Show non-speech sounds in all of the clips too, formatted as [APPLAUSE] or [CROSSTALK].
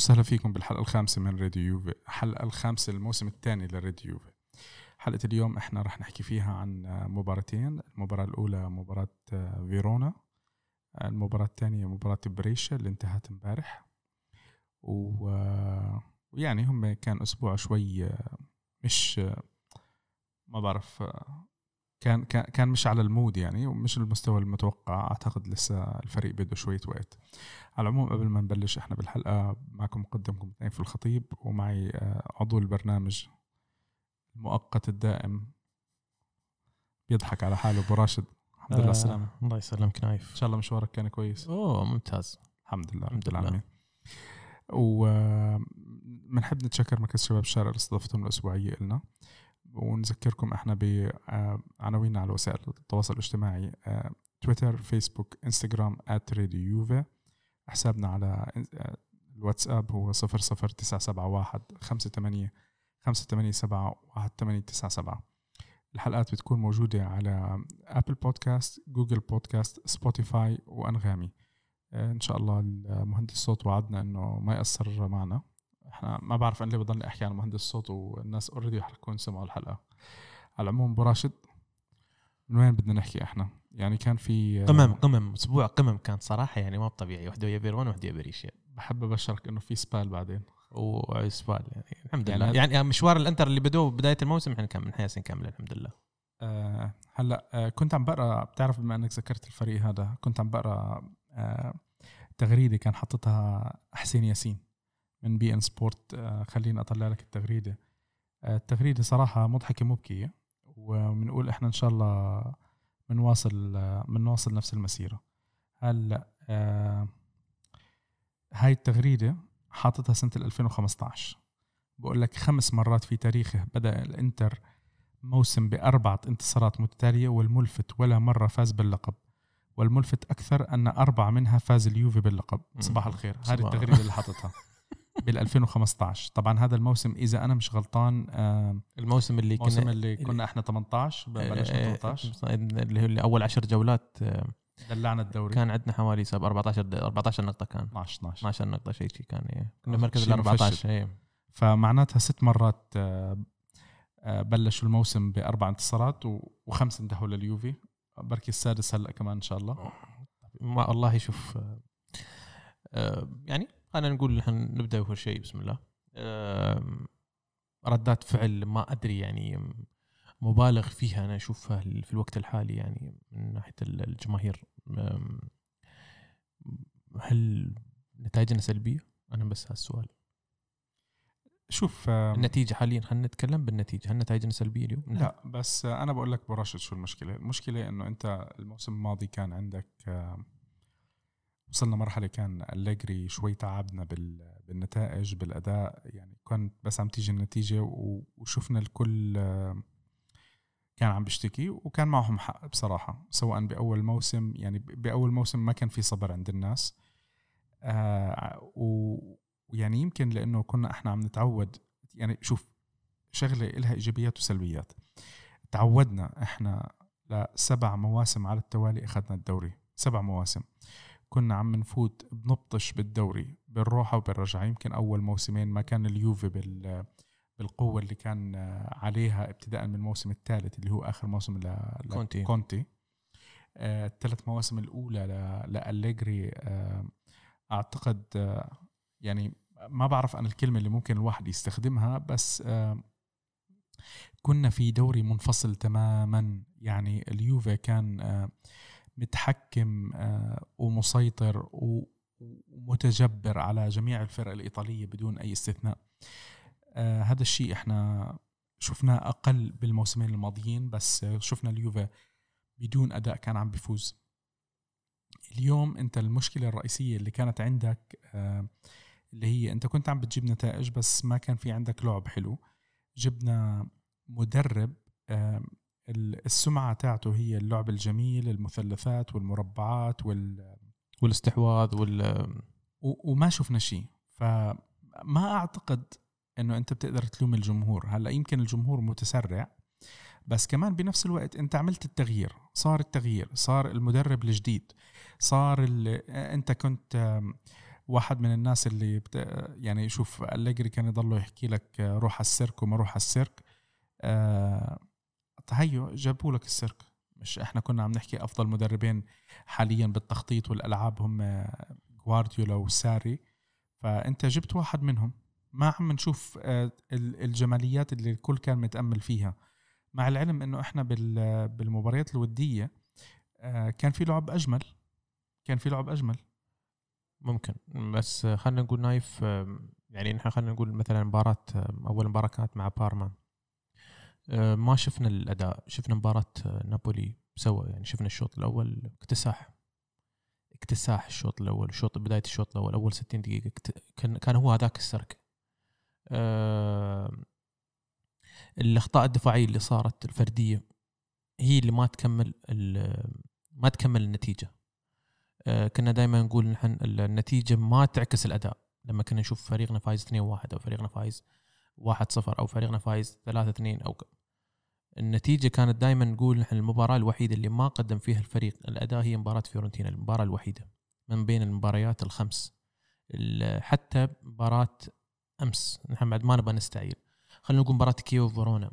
وسهلا فيكم بالحلقة الخامسة من راديو يوفي. الحلقة الخامسة الموسم الثاني لراديو يوفي. حلقة اليوم إحنا رح نحكي فيها عن مباراتين المباراة الأولى مباراة فيرونا المباراة الثانية مباراة بريشا اللي انتهت امبارح. ويعني هم كان أسبوع شوي مش ما بعرف كان كان كان مش على ال mood يعني ومش المستوى المتوقع. أعتقد لسه الفريق بده شوية وقت. على العموم قبل ما نبلش إحنا بالحلقة معكم مقدمكم نايف الخطيب ومعي آه، عضو البرنامج المؤقت الدائم. بيضحك على حاله أبو راشد. الحمد لله آه السلامة. الله يسلمك نايف. إن شاء الله مشوارك كان كويس. أوه ممتاز. الحمد لله الحمد لله. العالمين وبنحب نتشكر مركز شباب الشارع اللي استضافتهم الأسبوعية لنا ونذكركم إحنا بعناويننا على وسائل التواصل الاجتماعي آه، تويتر فيسبوك انستغرام راديو يوفا حسابنا على آه، الواتساب هو 00971 58 587 1897 الحلقات بتكون موجودة على أبل بودكاست جوجل بودكاست سبوتيفاي وأنغامي. آه، إن شاء الله المهندس الصوت وعدنا إنه ما يأثر معنا. إحنا ما بعرف أنا ليه بضل احكي عن مهندس الصوت والناس already رح يكون سمعوا الحلقة. على العموم أبو راشد من وين بدنا نحكي إحنا؟ يعني كان في قمم قمم أسبوع قمم كان صراحة يعني ما طبيعي. وحده ويا بيرون وحده ويا بريشيا بحب أبشرك إنه في سبال بعدين. واسبال يعني. الحمد يعني لله. هذا- يعني مشوار الانتر اللي بدوه بداية الموسم إحنا كان من حياسين كامله الحمد لله. آه هلا آه كنت عم بقرأ بتعرف بما إنك ذكرت الفريق هذا كنت عم بقرأ آه تغريدة كان حطتها حسين ياسين. من بي إن سبورت آه خليني أطلع لك التغريدة. آه التغريدة صراحة مضحكة مبكيه وبنقول إحنا إن شاء الله بنواصل آه بنواصل نفس المسيرة. هلأ آه هاي التغريدة حاططها سنة 2015 بقول لك خمس مرات في تاريخه بدأ الإنتر موسم بأربعة انتصارات متتالية والملفت ولا مرة فاز باللقب. والملفت أكثر أن أربعة منها فاز اليوفي باللقب. صباح الخير. هذه. التغريدة اللي حطتها [LAUGHS] بال 2015 طبعا هذا الموسم إذا أنا مش غلطان آه، الموسم اللي الموسم كنا اللي كنا إحنا 18 بلشنا 18 آه، اللي هو اللي أول 10 جولات آه، دلعنا الدوري. كان عندنا حوالي سب 14 د- 14 نقطة كان. 12 12 12 نقطه شيء شيء كان إيه. كنا مركز ال شيء 14 مفشل. إيه. فمعناتها ست مرات بلشوا الموسم بأربع انتصارات وخمس انتهوا لليوفي. بركي السادس هلأ كمان إن شاء الله. ما والله شوف آه، آه، يعني خلينا نقول نحن نبدأ أول شيء بسم الله. ردات فعل ما أدري يعني مبالغ فيها أنا أشوفها في الوقت الحالي يعني من ناحية الجماهير. هل نتائجنا سلبية؟ أنا بس هالسؤال شوف النتيجة حاليا خلينا نتكلم بالنتيجة. هل نتائجنا سلبية اليوم؟ لا بس أنا بقول لك براشد شو المشكلة. المشكلة إنه أنت الموسم الماضي كان عندك وصلنا مرحلة كان أليجري شوي تعبنا بال- بالنتائج بالأداء. يعني كانت بس عم تيجي النتيجة وشفنا الكل آه، كان عم بيشتكي وكان معهم حق بصراحة. سواء بأول موسم يعني بأول موسم ما كان في صبر عند الناس. آه، ويعني يمكن لأنه كنا إحنا عم نتعود يعني شوف شغلة لها إيجابيات وسلبيات. تعودنا إحنا لسبع مواسم على التوالي أخذنا الدوري. سبع مواسم. كنا عم نفوت بنبطش بالدوري بالروحه وبالرجعة. يمكن أول موسمين ما كان اليوفي بال بالقوة اللي كان عليها ابتداء من الموسم الثالث اللي هو آخر موسم ل كونتي. آه، الثلاث مواسم الأولى ل- لأليجري آه، أعتقد آه، يعني ما بعرف أنا الكلمة اللي ممكن الواحد يستخدمها بس آه، كنا في دوري منفصل تماما. يعني اليوفي كان آه، متحكم آه، ومسيطر ومتجبر على جميع الفرق الإيطالية بدون أي استثناء. آه، هذا الشيء إحنا شفناه أقل بالموسمين الماضيين بس شفنا اليوفي بدون أداء كان عم بيفوز اليوم أنت المشكلة الرئيسية اللي كانت عندك آه، اللي هي أنت كنت عم بتجيب نتائج بس ما كان في عندك لعب حلو. جبنا مدرب السمعة تاعته هي اللعب الجميل المثلثات والمربعات وال والاستحواذ وال و- وما شفنا شيء. فما أعتقد إنه أنت بتقدر تلوم الجمهور. هلأ يمكن الجمهور متسرع بس كمان بنفس الوقت أنت عملت التغيير. صار التغيير صار المدرب الجديد صار ال... أنت كنت واحد من الناس اللي بت... يعني شوف أليجري كان يضله يحكي لك آه، روح على السيرك وما روح على السيرك. آه... تهيو جابوا لك السيرك. مش إحنا كنا عم نحكي أفضل مدربين حاليا بالتخطيط والألعاب هم جوارديولا وساري. فأنت جبت واحد منهم. ما عم نشوف آه، الجماليات اللي الكل كان متأمل فيها. مع العلم إنه إحنا بالمباريات الودية آه، كان في لعب أجمل. كان في لعب أجمل. ممكن. بس خلينا نقول نايف يعني نحن خلينا نقول مثلا مباراة أول مباراة كانت مع بارما. ما شفنا الأداء. شفنا مباراة نابولي سوا يعني شفنا الشوط الأول اكتساح. اكتساح الشوط الأول الشوط بداية الشوط الأول أول 60 دقيقة. كان كان هو هذاك السرك. الأخطاء الدفاعية اللي صارت الفردية هي اللي ما تكمل ما تكمل النتيجة. آه، كنا دائما نقول نحن النتيجة ما تعكس الأداء. لما كنا نشوف فريقنا فايز 2-1 أو فريقنا فايز 1-0 أو فريقنا فايز 3-2 أو النتيجة كانت دائما نقول نحن المباراة الوحيدة اللي ما قدم فيها الفريق. الأداء هي مباراة فيورنتينا المباراة الوحيدة من بين المباريات الخمس. حتى مباراة أمس. نحن بعد ما نبغى نستعير. خلينا نقول مباراة كيو فيرونا.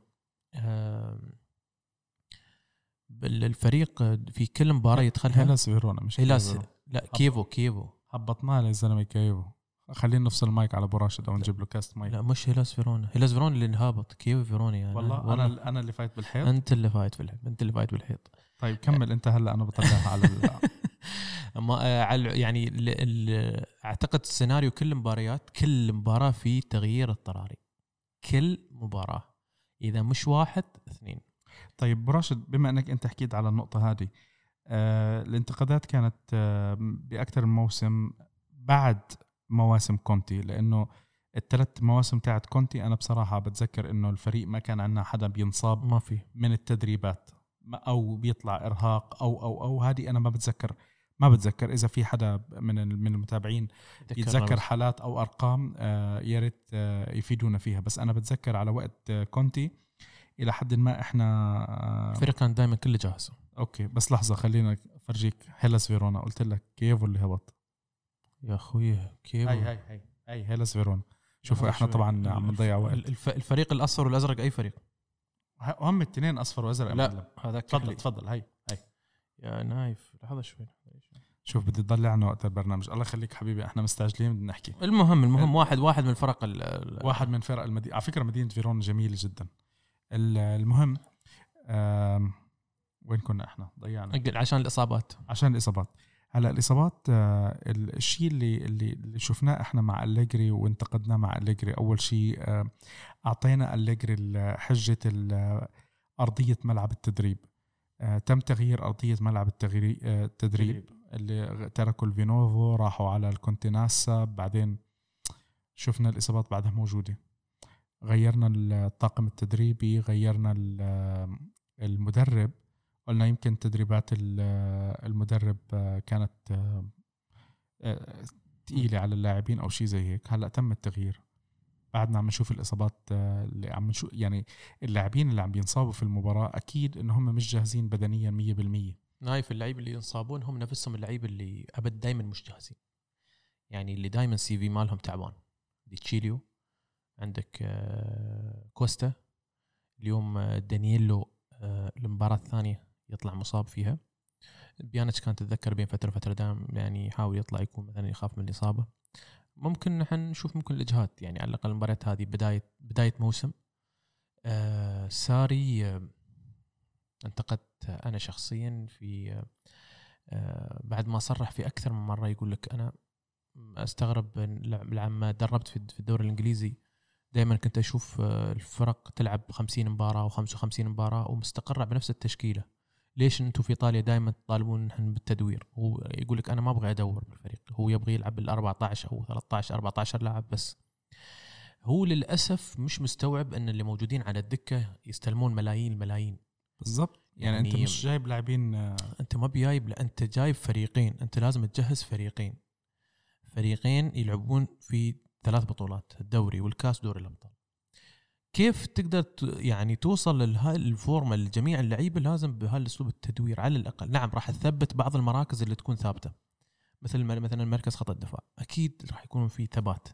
الفريق في كل مباراة يدخلها هيلاس فيرونا مش هيلاس لا كيفو كيفو. هبطناه يا زلمه كيفو. خلينا نفصل المايك على أبو راشد أو نجيب له كاست مايك لا مش هيلاس فيرونا هيلاس فيرونا اللي انهابط. كيفو فيرونا يعني. والله, والله. أنا أنا اللي فايت بالحيط. أنت اللي فايت بالحيط. أنت اللي فايت بالحيط. طيب كمل. أنت هلأ أنا بطلعها على [LAUGHS] ما آه، على يعني ال ال أعتقد السيناريو كل المباريات كل مباراة في تغيير اضطراري. كل مباراة. إذا مش واحد اثنين. طيب راشد بما إنك أنت حكيت على النقطة هذه آه الانتقادات كانت آه بأكثر من موسم بعد مواسم كونتي لأنه الثلاث مواسم تاعت كونتي أنا بصراحة بتذكر إنه الفريق ما كان عندنا حدا بينصاب ما في. من التدريبات أو بيطلع إرهاق أو أو أو هذه أنا ما بتذكر ما بتذكر. إذا في حدا من من المتابعين يتذكر حالات أو أرقام آه يا ريت آه يفيدونا فيها. بس أنا بتذكر على وقت آه كونتي إلى حد ما إحنا الفريق كان دائما كله جاهز. okay بس لحظة خلينا أفرجيك هيلاس فيرونا. قلت لك كيفو اللي هبط؟ يا أخوي كيفو هاي هاي هاي هاي هيلاس فيرونا شوفوا إحنا طبعا عم نضيع وقت. الفريق الأصفر والأزرق أي فريق؟ هم الاثنين أصفر وأزرق لا هذاك تفضل تفضل هاي هاي. يا نايف لحظة شوي شوف بدي تضلع عنا وقت البرنامج. الله يخليك حبيبي إحنا مستعجلين بدنا نحكي. المهم المهم واحد واحد من الفرق واحد من فرق المدينة على فكرة مدينة فيرون جميلة جدا. المهم وين كنا إحنا؟ ضيعنا. عشان الإصابات. عشان الإصابات. هلأ الإصابات آه، الشيء اللي اللي شفناه إحنا مع أليجري وانتقدناه مع أليجري أول شيء أعطينا أليجري حجة أرضية ملعب التدريب. آه، تم تغيير أرضية ملعب آه، التدريب اللي تركوا الفينوفو راحوا على الكونتيناسا بعدين شفنا الإصابات بعدها موجودة. غيرنا الطاقم التدريبي غيرنا المدرب. قلنا يمكن تدريبات المدرب كانت ثقيلة على اللاعبين أو شيء زي هيك. هلأ تم التغيير. بعدنا عم نشوف الإصابات اللي عم نشوف يعني اللاعبين اللي عم بينصابوا في المباراة أكيد إن هم مش جاهزين بدنيا 100% نايف اللعيبة اللي ينصابون هم نفسهم اللعيبة اللي أبد دائما مش جاهزين. يعني اللي دائما CV مالهم تعبان. ديتشيليو عندك آه، كوستا اليوم آه، دانيلو آه، المباراة الثانية. يطلع مصاب فيها. بيانتش كان تتذكر بين فترة وفترة دائما يعني يحاول يطلع يكون مثلا يخاف من الإصابة. ممكن نحن نشوف ممكن الإجهاد يعني على الأقل المباريات هذه بداية بداية موسم. آه ساري آه انتقدت أنا شخصيا في آه بعد ما صرح في أكثر من مرة يقول لك أنا أستغرب لما دربت في الدوري الإنجليزي. دائما كنت أشوف آه، الفرق تلعب 50 مباراة و55 مباراة ومستقرة بنفس التشكيلة. ليش أنتم في إيطاليا دائما تطالبون نحن بالتدوير؟ هو يقول لك أنا ما أبغى أدور بالفريق. هو يبغى يلعب بال 14 أو 13 14 لاعب بس. هو للأسف مش مستوعب إن اللي موجودين على الدكة يستلمون ملايين الملايين. بالضبط. يعني, يعني أنت مش جايب لاعبين آه، أنت ما بجايب أنت جايب فريقين. أنت لازم تجهز فريقين. فريقين يلعبون في ثلاث بطولات الدوري والكاس دوري الأبطال. كيف تقدر يعني توصل لهاي الفورمه لجميع اللعيبة لازم بهالأسلوب التدوير على الأقل؟ نعم راح تثبت بعض المراكز اللي تكون ثابتة. مثل مثلا مركز خط الدفاع. أكيد راح يكون في ثبات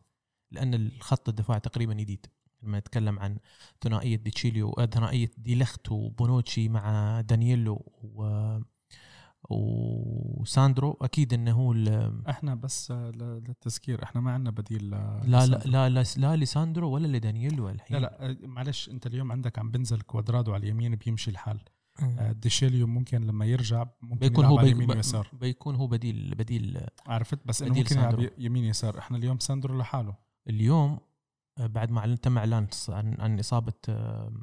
لأن الخط الدفاع تقريبا جديد. لما نتكلم عن ثنائية ديتشيليو آه، ثنائية ديليخت وبونوتشي مع دانييلو و وساندرو أكيد إنه هو إحنا بس آه، للتذكير إحنا ما عندنا بديل لا لا. لا لا, لا لساندرو ولا لدانييلو الحين. لا لا آه، معلش أنت اليوم عندك عم بنزل كوادرادو على اليمين بيمشي الحال. مم. آه، ديشيليو ممكن لما يرجع ممكن بيكون هو على يمين ويسار. بيكون هو بديل بديل عرفت؟ بس بديل ممكن يلعب. يمين يسار. إحنا اليوم ساندرو لحاله. اليوم آه، بعد ما تم إعلان عن عن إصابة آه،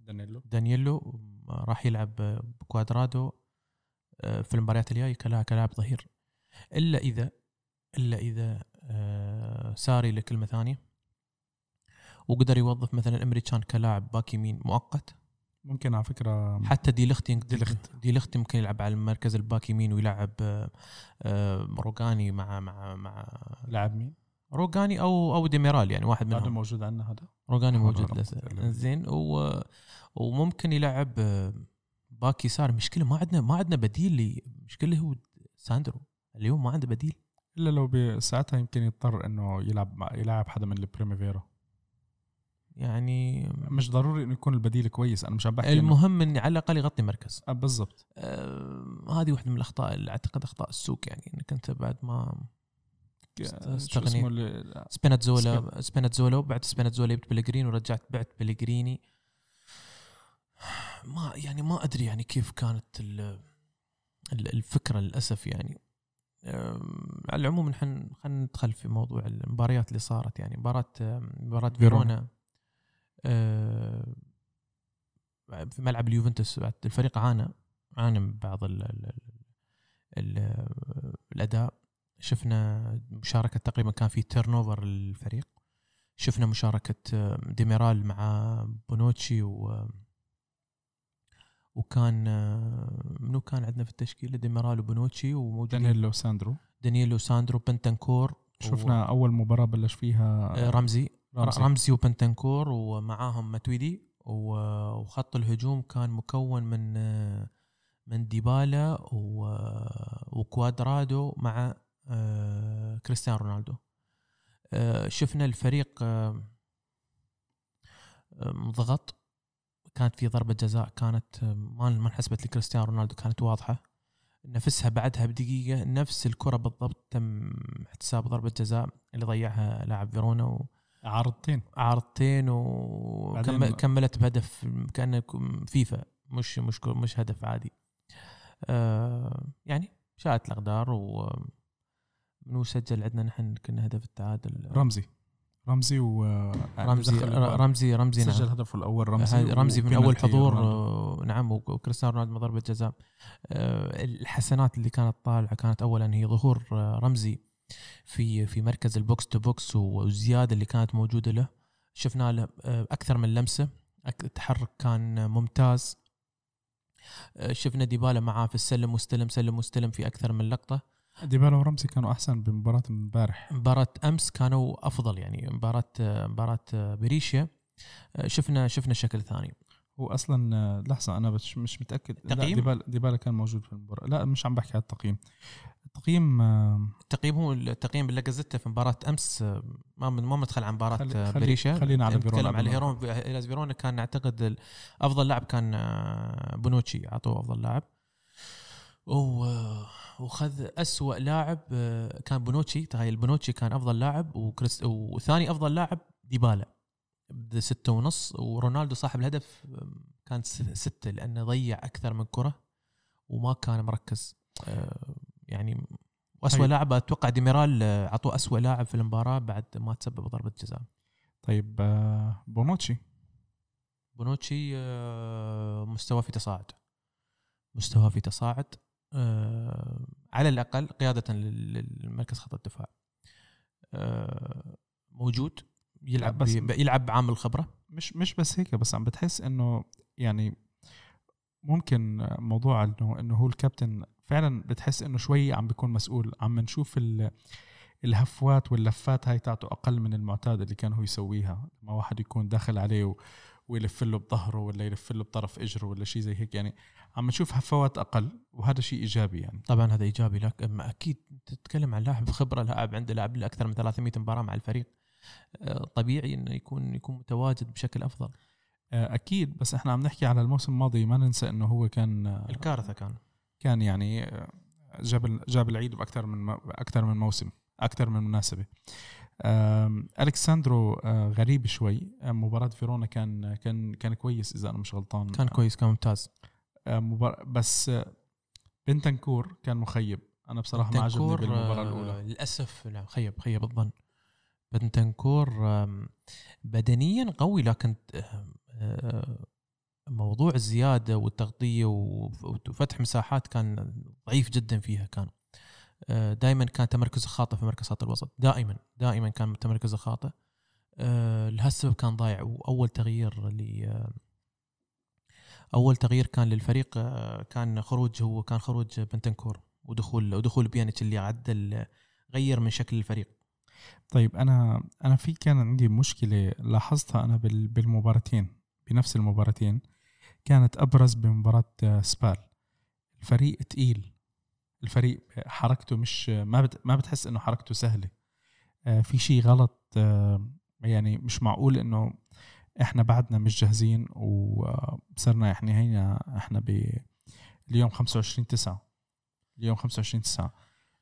دانيلو دانييلو راح يلعب بكوادرادو آه، في المباريات الجاية كلاعب كلاعب ظهير إلا إذا إلا إذا آه، ساري لكلمة ثانية وقدر يوظف مثلا امريكان كلاعب باك يمين مؤقت ممكن على فكرة حتى دي لخت دي لخت. دي لخت يمكن يلعب على مركز الباك يمين ويلعب آه، آه، روجاني مع مع مع لاعب مين؟ روجاني أو أو ديميرال يعني واحد منهم موجود عندنا هذا روجاني موجود. زين و... وممكن يلعب باك يسار مشكلة ما عندنا ما عندنا بديل لي مشكلة هو ساندرو. اليوم ما عنده بديل. إلا لو ب- ساعتها يمكن يضطر إنه يلعب يلعب حدا من ال primavera. يعني مش ضروري إنه يكون البديل كويس أنا مش عم بحكي المهم إني على الأقل يغطي مركز. آه، بالضبط. آه هذه واحدة من الأخطاء اللي أعتقد أخطاء السوق يعني إنك أنت بعد ما است- شو استغني. اسمه اللي- سبيناتزولا سبيناتزولا وبعد سبيناتزولا جبت بيليغريني ورجعت بعت بيليغريني. ما يعني ما أدري يعني كيف كانت ال- ال- الفكرة للأسف يعني. على العموم نحن خلينا ندخل في موضوع المباريات اللي صارت يعني. مباراة مباراة فيرونا. في ملعب اليوفنتوس الفريق عانى عانى من بعض ال ال ال الأداء. شفنا مشاركة تقريبا كان في turnover للفريق. شفنا مشاركة ديميرال مع بونوتشي و وكان آه، منو كان عندنا في التشكيلة؟ ديميرال وبونوتشي وموجودين. دانييلو ساندرو. دانييلو ساندرو بنتنكور شفنا أول مباراة بلش فيها آه، رمزي. رمزي. رمزي وبنتنكور ومعاهم ماتويدي و- وخط الهجوم كان مكون من آه، من ديبالا و- وكوادرادو مع كريستيانو رونالدو. شفنا الفريق مضغط. كانت في ضربة جزاء كانت ما ما انحسبت لكريستيانو رونالدو كانت واضحة. نفسها بعدها بدقيقة نفس الكرة بالضبط تم احتساب ضربة جزاء اللي ضيعها لاعب فيرونا و... عارضتين. عارضتين وكملت بهدف كأنه فيفا. مش مش مش هدف عادي. آه يعني شاءت الأقدار و منو سجل عندنا نحن كنا هدف التعادل؟ رمزي. رمزي و رمزي دخل الجوال. رمزي رمزي سجل نعم. هدفه الأول رمزي رمزي, رمزي من أول حضور رونالدو. آه، نعم وكريستيانو رونالدو من ضربة جزاء. آه، الحسنات اللي كانت طالعة كانت اولا هي ظهور آه، رمزي في في مركز ال box to box والزياده اللي كانت موجودة له. شفنا له آه، أكثر من لمسة. التحرك كان ممتاز. آه، شفنا ديبالا معاه في السلم واستلم سلم واستلم في أكثر من لقطة. ديبالا ورمزي كانوا أحسن بمباراة امبارح. مباراة أمس كانوا أفضل يعني مباراة مباراة بريشيا شفنا شفنا شكل ثاني. هو أصلا لحظة أنا مش مش متأكد. تقييم؟ ديبالا ديبالا كان موجود في المباراة. لا مش عم بحكي على التقييم. التقييم التقييم هو التقييم باللاجازيتا في مباراة أمس ما ما مدخل عن مباراة خلي- بريشا خلينا على فيرونا نتكلم على هيرون فيرونا كان أعتقد أفضل لاعب كان آه، بونوتشي. أعطوه أفضل لاعب. وخذ أسوأ لاعب آه، كان بونوتشي. تخيل بونوتشي كان أفضل لاعب وكريس وثاني أفضل لاعب ديبالا. بستة ونص. ورونالدو صاحب الهدف كان ستة لأنه ضيع أكثر من كرة وما كان مركز. آه، يعني وأسوأ طيب. لاعب أتوقع ديميرال آه، عطوه أسوأ لاعب في المباراة بعد ما تسبب ضربة جزاء. طيب بونوتشي. بونوتشي مستواه في تصاعد. مستواه في تصاعد. على الأقل قيادة لل- للمركز خط الدفاع. آه، موجود يلعب بس- يلعب بعامل خبرة مش مش بس هيك بس عم بتحس إنه يعني ممكن موضوع إنه إنه هو الكابتن فعلا بتحس إنه شوي عم بيكون مسؤول. عم نشوف ال- الهفوات واللفات هاي تاعته أقل من المعتاد اللي كان هو يسويها. لما واحد يكون داخل عليه ويلف له بظهره ولا يلف له بطرف إجره ولا شيء زي هيك. يعني عم نشوف هفوات أقل وهذا شيء إيجابي يعني. طبعا هذا إيجابي لك اما أكيد تتكلم عن لاعب خبره لاعب عنده لاعب له أكثر من 300 مباراة مع الفريق. آه، طبيعي إنه يكون يكون متواجد بشكل أفضل. آه، أكيد بس إحنا عم نحكي على الموسم الماضي ما ننسى إنه هو كان آه، الكارثة كان. كان يعني جاب جاب العيد بأكثر من أكثر من موسم أكثر من مناسبة. الكساندرو غريب شوي. مباراة فيرونا كان كان كان كويس إذا أنا مش غلطان. كان كويس كان ممتاز. بس بنتنكور كان مخيب. أنا بصراحة ما عجبني بالمباراة الأولى. للأسف لا خيب خيب الظن بنتنكور بدنيا قوي لكن موضوع الزيادة والتغطية وفتح مساحات كان ضعيف جدا فيها كان. دائما كان تمركزه خاطئ في مركز خط الوسط. دائما دائما كان تمركزه خاطئ. لهالسبب كان ضايع. وأول تغيير ل أول تغيير كان للفريق كان خروج هو كان خروج بنتنكور ودخول ودخول بيانيتش اللي عدل غير من شكل الفريق. طيب أنا أنا في كان عندي مشكلة لاحظتها أنا بالمباراتين بنفس المباراتين كانت أبرز بمباراة سبال. الفريق تقيل. الفريق حركته مش ما ما بتحس إنه حركته سهلة. آه، في شيء غلط آه، يعني مش معقول إنه إحنا بعدنا مش جاهزين وصرنا يعني هنا إحنا ب اليوم 25 9 اليوم 25 9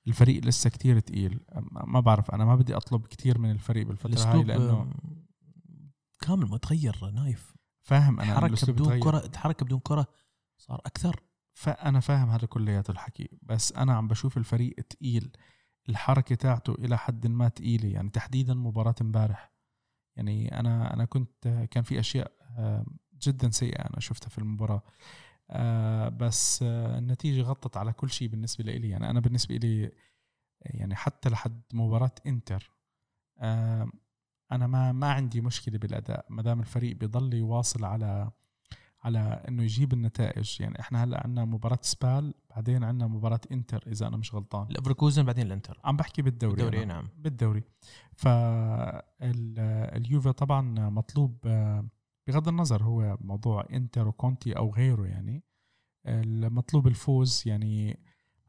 الفريق لسه كتير تقيل. ما بعرف أنا ما بدي أطلب كتير من الفريق بالفترة هاي لأنه كامل متغير نايف. فاهم أنا حركه بدون كرة حركه بدون كرة صار أكثر. فأنا فاهم هذا كلياته الحكي بس أنا عم بشوف الفريق تقيل الحركة تاعته إلى حد ما تقيلة يعني تحديدا مباراة امبارح. يعني أنا أنا كنت كان في أشياء جدا سيئة أنا شفتها في المباراة. آه، بس النتيجة غطت على كل شيء بالنسبة لي يعني أنا بالنسبة لي يعني حتى لحد مباراة إنتر أنا ما ما عندي مشكلة بالأداء ما دام الفريق بيضل يواصل على على إنه يجيب النتائج. يعني إحنا هلأ عندنا مباراة سبال بعدين عندنا مباراة إنتر إذا أنا مش غلطان. الافركوزن بعدين الإنتر. عم بحكي بالدوري بالدوري نعم. بالدوري. فاليوفا طبعا مطلوب بغض النظر هو موضوع إنتر وكونتي أو غيره يعني المطلوب الفوز يعني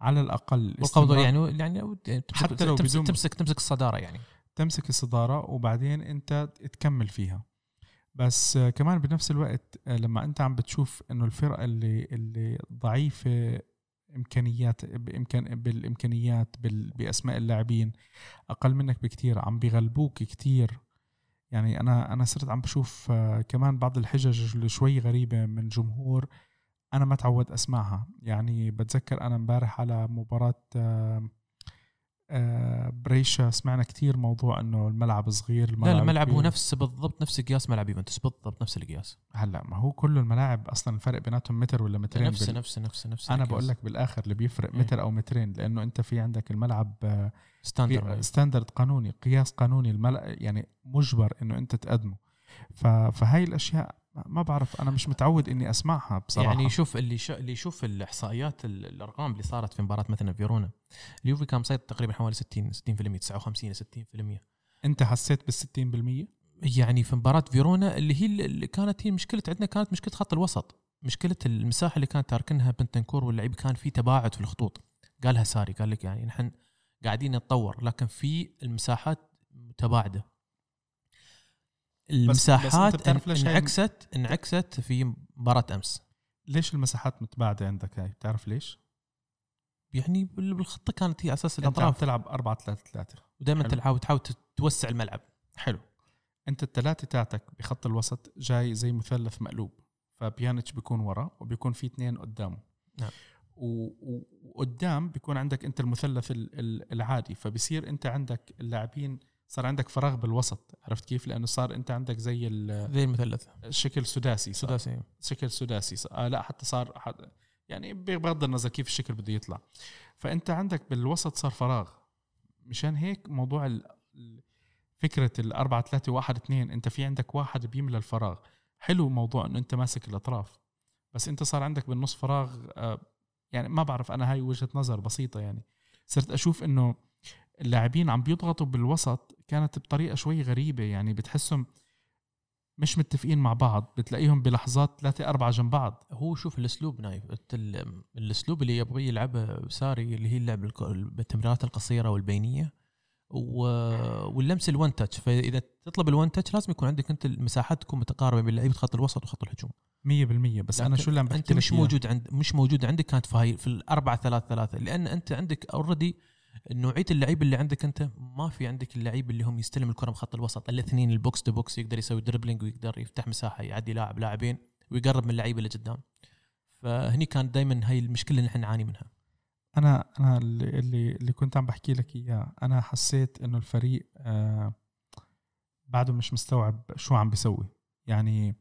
على الأقل والقبض يعني يعني حتى لو تمسك تمسك تمسك الصداره يعني. تمسك الصدارة وبعدين أنت تكمل فيها. بس كمان بنفس الوقت لما أنت عم بتشوف إنه الفرقة اللي اللي ضعيفة إمكانيات بإمكان بالإمكانيات بأسماء اللاعبين أقل منك بكتير عم بيغلبوك كتير. يعني أنا أنا صرت عم بشوف كمان بعض الحجج اللي شوي غريبة من جمهور أنا ما تعود أسمعها. يعني بتذكر أنا امبارح على مباراة آه، بريشا سمعنا كثير موضوع إنه الملعب صغير الملعب لا الملعب هو نفس بالضبط نفس قياس ملعب يوفنتوس بالضبط نفس القياس. هلأ ما هو كل الملاعب أصلا الفرق بيناتهم متر ولا مترين نفس بال... نفس نفس نفس أنا بقول لك بالآخر اللي بيفرق إيه. متر أو مترين لأنه أنت في عندك الملعب standard standard قانوني قياس قانوني الملعب يعني مجبر إنه أنت تقدمه. فهاي الأشياء ما بعرف أنا مش متعود إني أسمعها بصراحة. يعني شوف اللي شو اللي يشوف الإحصائيات الأرقام اللي صارت في مباراة مثلا فيرونا. اليوفي كان مسيطر تقريبا حوالي 60 60% 59 60% أنت حسيت بال 60% يعني في مباراة فيرونا اللي هي اللي كانت هي مشكلة عندنا كانت مشكلة خط الوسط. مشكلة المساحة اللي كانت تاركنها بنتنكور واللعيب كان في تباعد في الخطوط. قالها ساري قال لك يعني نحن قاعدين نتطور لكن في المساحات متباعدة. المساحات انعكست انعكست في مباراة أمس. ليش المساحات متباعدة عندك هاي؟ بتعرف ليش؟ يعني بالخطة كانت هي أساس الأطراف. تلعب 4 3 3 ودائما تحاول تحاول توسع الملعب. حلو. أنت الثلاثه تاعتك بخط الوسط جاي زي مثلث مقلوب فبيانيتش بيكون ورا وبيكون في اثنين قدامه. نعم. وقدام بيكون عندك أنت المثلث العادي فبصير أنت عندك اللاعبين صار عندك فراغ بالوسط عرفت كيف؟ لأنه صار أنت عندك زي زي المثلث. شكل سداسي سداسي. شكل سداسي آه لا حتى صار يعني بغض النظر كيف الشكل بده يطلع. فأنت عندك بالوسط صار فراغ. مشان هيك موضوع ال... فكرة الأربعة ثلاثة واحد اثنين أنت في عندك واحد بيملى الفراغ. حلو موضوع إنه أنت ماسك الأطراف بس أنت صار عندك بالنص فراغ آه يعني ما بعرف أنا هاي وجهة نظر بسيطة يعني. صرت أشوف إنه اللاعبين عم بيضغطوا بالوسط كانت بطريقة شوي غريبة يعني بتحسهم مش متفقين مع بعض بتلاقيهم بلحظات ثلاثة أربعة جنب بعض. هو شوف الأسلوب نايف أنت ال- الأسلوب اللي يبغى يلعبه ساري اللي هي اللعب بالتمريرات القصيرة والبينية و- واللمس ال one touch فإذا تطلب ال one touch لازم يكون عندك أنت المساحات تكون متقاربة بين لعيبه خط الوسط وخط الهجوم. مية بالمية بس أنا شو اللي عم لك مش؟ موجود عند مش موجود عندك كانت في هاي في الأربعة ثلاث ثلاثة لأن أنت عندك already نوعية اللعيبة اللي عندك أنت ما في عندك اللعيبة اللي هم يستلم الكرة من خط الوسط. الاثنين ال box to box يقدر يسوي dribbling ويقدر يفتح مساحة يعدي لاعب لاعبين ويقرب من اللعيبة اللي قدام. فهني كانت دائما هاي المشكلة اللي نحن نعاني منها. أنا أنا اللي اللي, كنت عم بحكي لك إياه أنا حسيت إنه الفريق آه بعده مش مستوعب شو عم بيسوي. يعني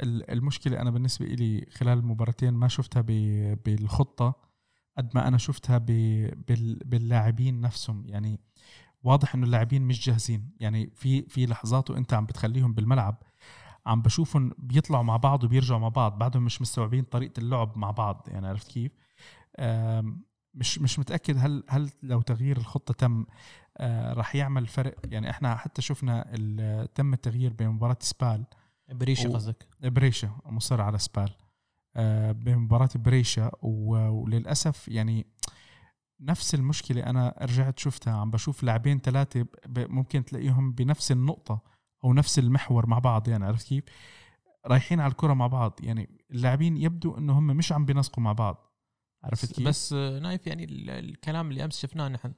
ال- المشكلة أنا بالنسبة لي خلال المباراتين ما شفتها بالخطة. قد ما أنا شفتها ب- بال- باللاعبين نفسهم. يعني واضح إنه اللاعبين مش جاهزين. يعني في في لحظات وانت عم بتخليهم بالملعب عم بشوفهم بيطلعوا مع بعض وبيرجعوا مع بعض بعدهم مش مستوعبين طريقة اللعب مع بعض. يعني عرفت كيف؟ مش مش متأكد هل هل لو تغيير الخطة تم آه راح يعمل فرق. يعني إحنا حتى شفنا تم التغيير بمباراة سبال. بريشة قصدك. بريشا مصر على سبال. بمباراة بريشا وللأسف يعني نفس المشكلة أنا رجعت شفتها عم بشوف لاعبين ثلاثة ب- ممكن تلاقيهم بنفس النقطة أو نفس المحور مع بعض يعني عرفت كيف؟ رايحين على الكرة مع بعض يعني اللاعبين يبدو إنه هم مش عم بينسقوا مع بعض عرفت كيف؟ بس آه، نايف يعني ال- الكلام اللي أمس شفناه نحن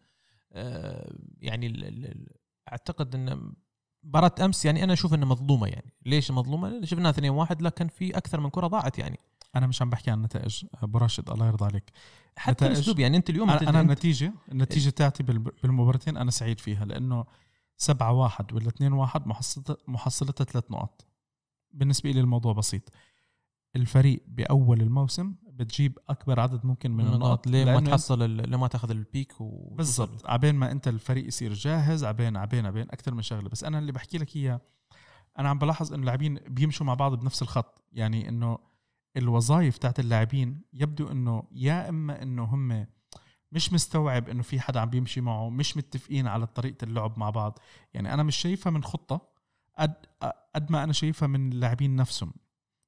آه، يعني أعتقد إن مباراة أمس يعني أنا أشوف إنها مظلومة يعني. ليش مظلومة؟ لأن شفناها 2 1 لكن في أكثر من كرة ضاعت يعني. أنا مش عم بحكي عن نتائج أبو راشد الله يرضى عليك. حتى الأسلوب يعني أنت اليوم أنا, أنا النتيجه النتيجه تاعتي بال- بالمباراتين أنا سعيد فيها لأنه سبعة واحد ولا اثنين واحد محصلتها محصلتها ثلاث نقط بالنسبة لي الموضوع بسيط. الفريق بأول الموسم بتجيب أكبر عدد ممكن من النقط ليه ما تحصل ليه ما تاخذ البيك و بالضبط. عبين ما أنت الفريق يصير جاهز عبين عبين عبين أكثر من شغلة. بس أنا اللي بحكي لك إياه أنا عم بلاحظ إنه اللاعبين بيمشوا مع بعض بنفس الخط. يعني إنه الوظائف تاعت اللاعبين يبدو إنه يا إما إنه هم مش مستوعب إنه في حدا عم بيمشي معه مش متفقين على طريقة اللعب مع بعض. يعني أنا مش شايفها من خطة قد قد ما أنا شايفها من اللاعبين نفسهم.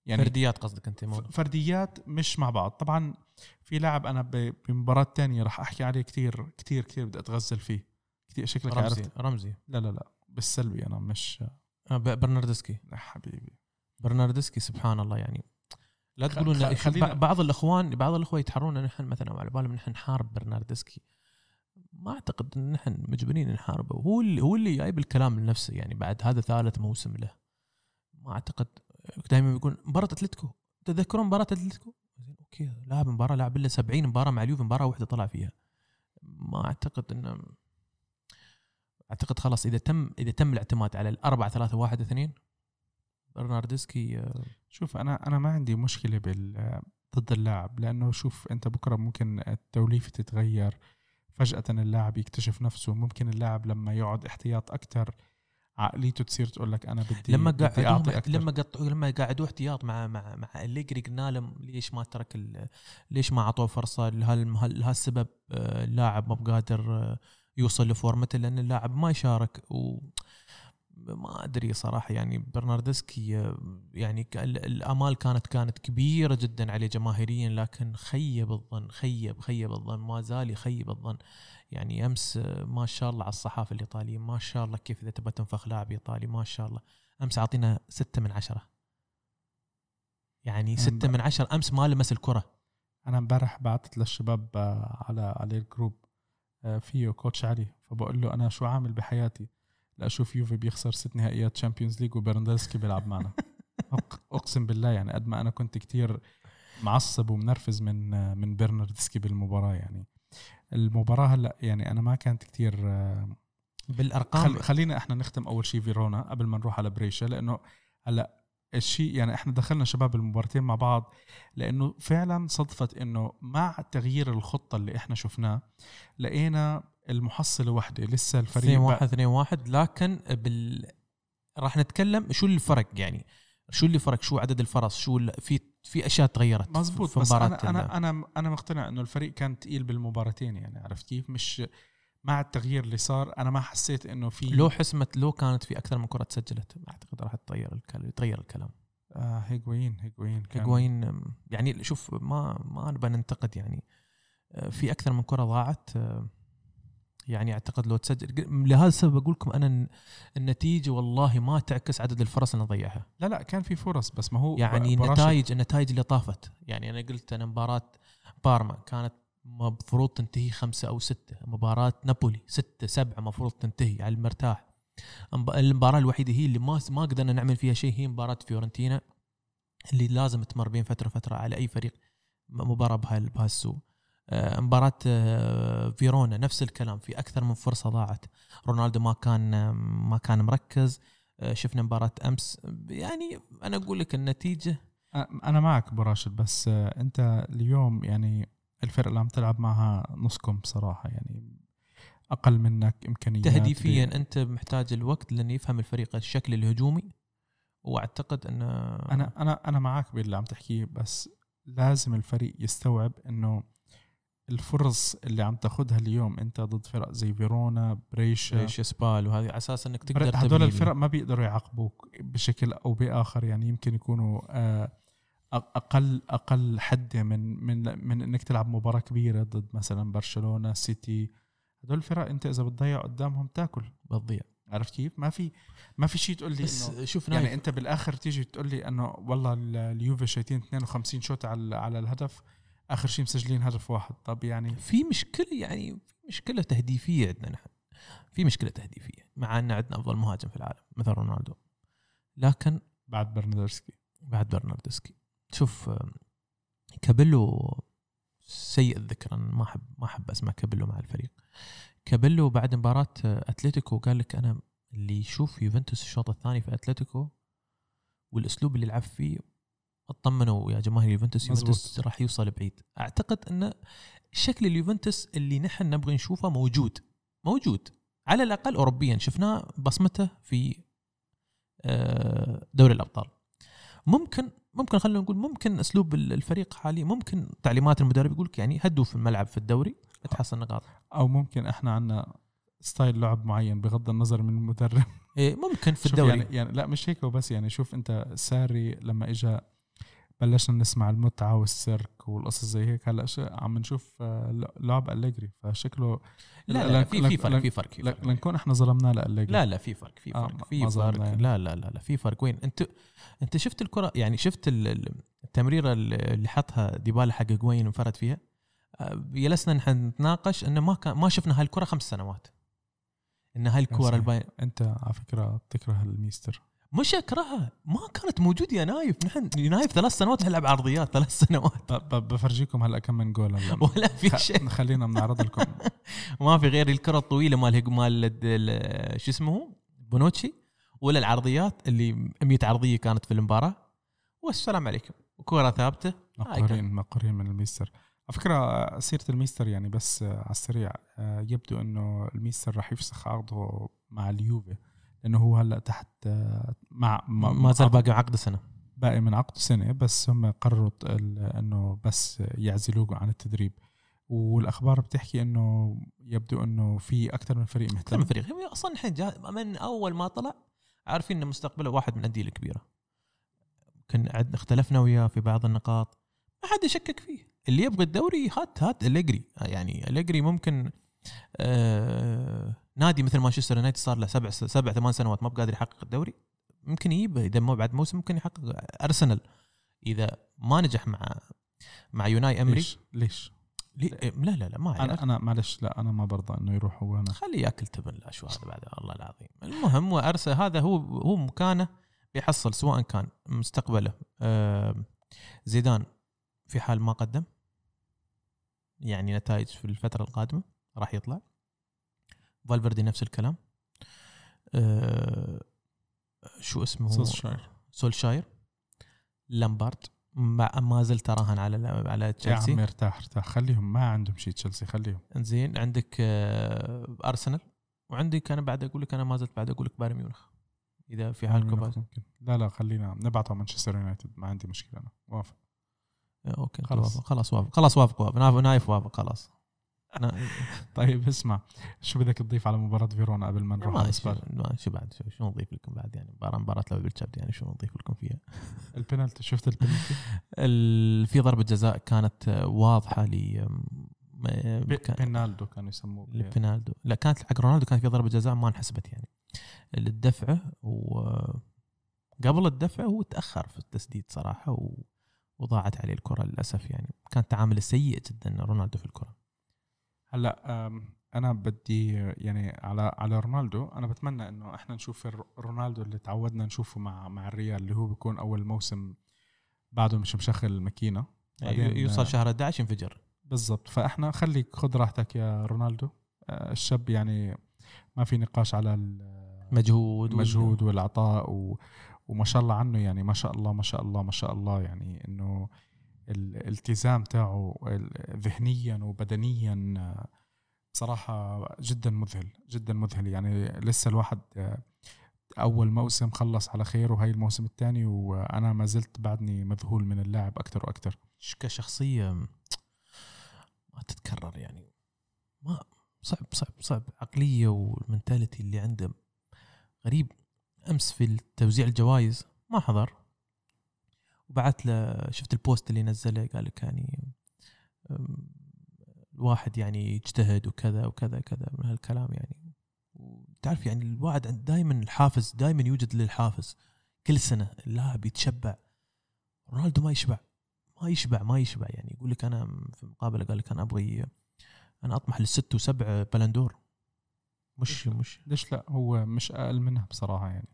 يعني فرديات قصدك أنت مو؟ فرديات مش مع بعض. طبعا في لاعب أنا ب- بمباراة تانية راح أحكي عليه كتير كتير كتير بدي أتغزل فيه. كتير شكلك رمزي عرفت. رمزي. لا لا لا بالسلبي أنا مش آه، برناردسكي. حبيبي. برناردسكي سبحان الله يعني لا تقولوا إن خلينا- بعض الاخوان بعض الأخوة يتحرون نحن مثلا على بالهم نحن نحارب برناردسكي. ما أعتقد إن نحن مجبرين نحاربه. هو اللي هو اللي جايب الكلام لنفسه يعني بعد هذا ثالث موسم له. ما أعتقد. دائما يقول مباراة أتلتيكو. تذكرون مباراة أتلتيكو؟ زين أوكي. لاعب مباراة لاعب له 70 مباراة مع اليوفي مباراة واحدة طلع فيها. ما أعتقد انه أعتقد خلاص إذا تم إذا تم الاعتماد على الأربعة ثلاثة واحد اثنين برناردسكي آه، شوف أنا أنا ما عندي مشكلة بال ضد اللاعب لأنه شوف أنت بكرة ممكن التوليفة تتغير فجأة اللاعب يكتشف نفسه ممكن اللاعب لما يقعد احتياط أكثر عقليته تصير تقول لك أنا بدي لما بدي قعدوه لما قطعوا لما قعدوه احتياط مع مع مع أليجري قلنا له ليش ما ترك ليش ما أعطوه فرصة؟ لهال- لهالسبب آه، اللاعب ما بقادر آه، يوصل لفورمته لأن اللاعب ما يشارك و ما أدري صراحة يعني برناردسكي آه، يعني الأمال كانت كانت كبيرة جدا عليه جماهيريا لكن خيب الظن خيب خيب الظن ما زال يخيب الظن. يعني أمس آه، ما شاء الله على الصحافة الإيطالية ما شاء الله كيف إذا تبغى تنفخ لاعب إيطالي ما شاء الله. أمس أعطينا ستة من عشرة. يعني ستة من عشرة. أمس ما لمس الكرة. أنا امبارح بعثت للشباب آه، على على الجروب فيه coach علي فبقول له أنا شو عامل بحياتي؟ لاشوف يوفي بيخسر ست نهائيات Champions League وبرناردسكي بيلعب معنا. [LAUGHS] أقسم بالله يعني قد ما أنا كنت كتير معصب ومنرفز من من برناردسكي بالمباراة يعني. المباراة هلأ يعني أنا ما كانت كتير بالأرقام. خل... خلينا إحنا نختم أول شيء فيرونا قبل ما نروح على بريشا لأنه هلأ الشيء يعني إحنا دخلنا شباب المباراتين مع بعض لأنه فعلا صدفت إنه مع تغيير الخطة اللي إحنا شفناه لقينا المحصله واحدة لسه الفريق 2 بقى- 1 2 1 لكن بال راح نتكلم شو اللي فرق يعني؟ شو اللي فرق؟ شو عدد الفرص؟ شو في في أشياء تغيرت مزبوط في بس أنا أنا أنا أنا مقتنع إنه الفريق كان تقيل بالمباراتين يعني عرفت كيف؟ مش مع التغيير اللي صار أنا ما حسيت إنه في لو حسمت لو كانت في أكثر من كرة تسجلت أعتقد راح تغير الكلام. يتغير الكلام آه هيجوين هيجوين كان- هيجوين يعني شوف ما ما نبى ننتقد يعني آه، في أكثر من كرة ضاعت آه، يعني أعتقد لو تسجل لهذا السبب أقول لكم أنا الن- النتيجة والله ما تعكس عدد الفرص اللي ضيعها. لا لا كان في فرص بس ما هو يعني النتائج النتائج اللي طافت. يعني أنا قلت أنا مباراة بارما كانت مفروض تنتهي خمسة أو ستة. مباراة نابولي ستة سبعة مفروض تنتهي على المرتاح. المب- المباراة الوحيدة هي اللي ما ما قدرنا نعمل فيها شيء هي مباراة فيورنتينا اللي لازم تمر بين فترة فترة على أي فريق مباراة بهال- بهالسوء. مباراة آه، فيرونا. نفس الكلام في أكثر من فرصة ضاعت. رونالدو ما كان آه، ما كان مركز. آه، شفنا مباراة أمس. يعني أنا أقول لك النتيجة. أنا معك أبو راشد بس آه، أنت اليوم يعني الفرق اللي عم تلعب معها نصكم بصراحه يعني أقل منك إمكانيات. تهديفيا ب- أنت محتاج الوقت لأن يفهم الفريق الشكل الهجومي. وأعتقد أن أنا أنا أنا معك باللي عم تحكيه بس لازم الفريق يستوعب إنه الفرص اللي عم تاخذها اليوم انت ضد فرق زي فيرونا بريشا إيش سبال وهذه على أساس إنك تقدر هدول الفرق ما بيقدروا يعاقبوك بشكل أو بآخر يعني يمكن يكونوا آه، أقل أقل حدة من من من إنك تلعب مباراة كبيرة ضد مثلا برشلونة سيتي. هدول الفرق أنت إذا بتضيع قدامهم تاكل. بتضيع. عرفت كيف؟ ما في ما في شيء تقول لي بس شوف يعني أنت بالآخر تيجي تقول لي إنه والله ال- اليوفي شايتين 52 شوط على على الهدف. آخر شيء مسجلين هدف واحد. طب يعني في مشكلة يعني في مشكلة تهديفية عندنا نحن في مشكلة تهديفية مع إن عندنا أفضل مهاجم في العالم مثل رونالدو. لكن بعد برناردسكي. بعد برناردسكي. شوف كابيلو سيء الذكر أنا ما أحب ما أحب أسمع كابيلو مع الفريق. كابيلو بعد مباراة أتلتيكو قال لك أنا اللي يشوف يوفنتوس الشوط الثاني في أتلتيكو والأسلوب اللي لعب فيه اطمنوا يا جماهير يوفنتوس. يوفنتوس راح يوصل بعيد. أعتقد أن شكل اليوفنتوس اللي نحن نبغى نشوفه موجود موجود. على الأقل اوروبيا. شفناه بصمته في آه، دوري الأبطال. ممكن ممكن خلينا نقول ممكن أسلوب الفريق حاليا ممكن تعليمات المدرب يقول لك يعني هدوا في الملعب في الدوري تحصل نقاط. أو ممكن إحنا عندنا style لعب معين بغض النظر من المدرب. إيه ممكن في الدوري. يعني, يعني لا مش هيك وبس يعني. شوف أنت ساري لما اجى بلشنا نسمع المتعة والسيرك والقصص زي هيك. هلأ عم نشوف آه، لعب أليجري فشكله لا لا في في فرق في فرق لنكون إحنا ظلمناه لأليجري. لا لا في فرق في آه، فرق في فرق. لا لا لا لا في فرق. وين؟ أنت أنت شفت الكرة؟ يعني شفت ال- ال- التمريرة اللي حطها ديبالا حق هيجوين انفرد فيها؟ آه، جلسنا نحن نتناقش إنه ما كان ما شفنا هالكرة خمس سنوات. إن هاي الكره صحيح. الباين أنت على فكرة بتكره الميستر. مش اكرهها ما كانت موجودة يا نايف. نحن نايف ثلاث سنوات نلعب عرضيات ثلاث [LAUGHS] سنوات. بفرجيكم هلا كم من جول ولا في شيء خلينا بنعرض لكم. [LAUGHS] ما في غير الكرة الطويلة مال مال ال- ال- شو اسمه؟ بونوتشي ولا العرضيات اللي 100 عرضية كانت في المباراة. والسلام عليكم. كرة ثابتة. مقهورين مقهورين من الميستر. على فكرة سيرة الميستر يعني بس آه، على السريع. آه، يبدو إنه الميستر راح يفسخ عقده مع اليوفي. لأنه هو هلأ تحت آه، مع ما, ما زال باقي عقد سنة. باقي من عقده سنة بس هم قرروا إنه بس يعزلوه عن التدريب. والأخبار بتحكي إنه يبدو إنه في أكثر من فريق مهتم. فريق. هي أصلا الحين من أول ما طلع عارفين إن مستقبله واحد من الأندية الكبيرة. كان اختلفنا وياه في بعض النقاط. ما حد يشكك فيه. اللي يبغى الدوري هات هات أليجري. يعني أليجري ممكن آه نادي مثل مانشستر يونايتد صار له سبع سبع ثمان سنوات ما بقادر يحقق الدوري ممكن يجيبه إذا ما بعد موسم ممكن يحقق أرسنال. إذا ما نجح مع مع يوناي امري ليش؟ ليش؟ لي- لا لا لا ما. أنا أنا معلش لا أنا ما برضى إنه يروح هو هنا. خليه يأكل تبن لا شو هذا بعد الله العظيم. المهم وارسل هذا هو هو مكانه بيحصل سواء كان مستقبله. زيدان في حال ما قدم يعني نتائج في الفترة القادمة راح يطلع. فالفيردي نفس الكلام. آه، شو اسمه؟ سولشاير. سولشاير. لامبارد. ما ما زلت اراهن على على يا تشيلسي. عمي ارتاح ارتاح. خليهم ما عندهم شيء تشيلسي خليهم. زين عندك آه، أرسنال. وعندك أنا بعد أقول لك أنا ما زلت بعد أقول لك بايرن ميونخ. إذا في حال كوفاتش ممكن. لا لا خلينا نبعته مانشستر يونايتد. ما عندي مشكلة أنا. موافق okay خلاص. خلاص خلاص وافق. خلاص وافق وافق. نايف وافق خلاص. [LAUGHS] أنا- طيب اسمع شو بدك تضيف على مباراة فيرونا قبل ما نروح ما شو شو بعد؟ شو, شو نضيف لكم بعد؟ يعني مباراه مباراة لعب بالشبت يعني شو نضيف لكم فيها؟ البنالتي شفت البنالتي؟ [LAUGHS] ال- في ضربة جزاء كانت واضحة ل كان- بينالدو كانوا يسموه بي- لبينالدو. لا كانت حق رونالدو كانت في ضربة جزاء ما انحسبت يعني. الدفعه وقبل الدفع هو تأخر في التسديد صراحة و... وضاعت عليه الكرة للأسف يعني. كان تعامل سيء جدا رونالدو في الكرة. هلأ أنا بدي يعني على على رونالدو أنا بتمنى إنه إحنا نشوف رونالدو اللي تعودنا نشوفه مع مع الريال اللي هو بيكون أول موسم بعده مش مشغل الماكينة. بعدين، يوصل آه، شهر 11 ينفجر بالضبط. فإحنا خليك خذ راحتك يا رونالدو. آه، الشاب يعني ما في نقاش على ال- مجهود المجهود والعطاء و... وما شاء الله عنه يعني. ما شاء الله ما شاء الله ما شاء الله يعني إنه الالتزام تاعه ذهنيا وبدنيا بصراحة جدا مذهل جدا مذهل. يعني لسه الواحد أول موسم خلص على خير وهي الموسم الثاني وأنا ما زلت بعدني مذهول من اللاعب أكثر وأكثر كشخصيه ما تتكرر يعني. ما صعب صعب صعب. عقلية والمنتاليتي اللي عنده غريب. أمس في توزيع الجوائز ما حضر. وبعت له شفت البوست اللي نزله قال لك يعني الواحد يعني يجتهد وكذا وكذا كذا من هالكلام يعني. وتعرف يعني الواحد دائما الحافز دائما يوجد للحافز. كل سنة اللاعب يتشبع رونالدو ما يشبع ما يشبع ما يشبع يعني. يقول لك أنا في مقابلة قال لك أنا أبغي أنا أطمح للست وسبع بلندور مش مش ليش لا؟ هو مش أقل منها بصراحة يعني.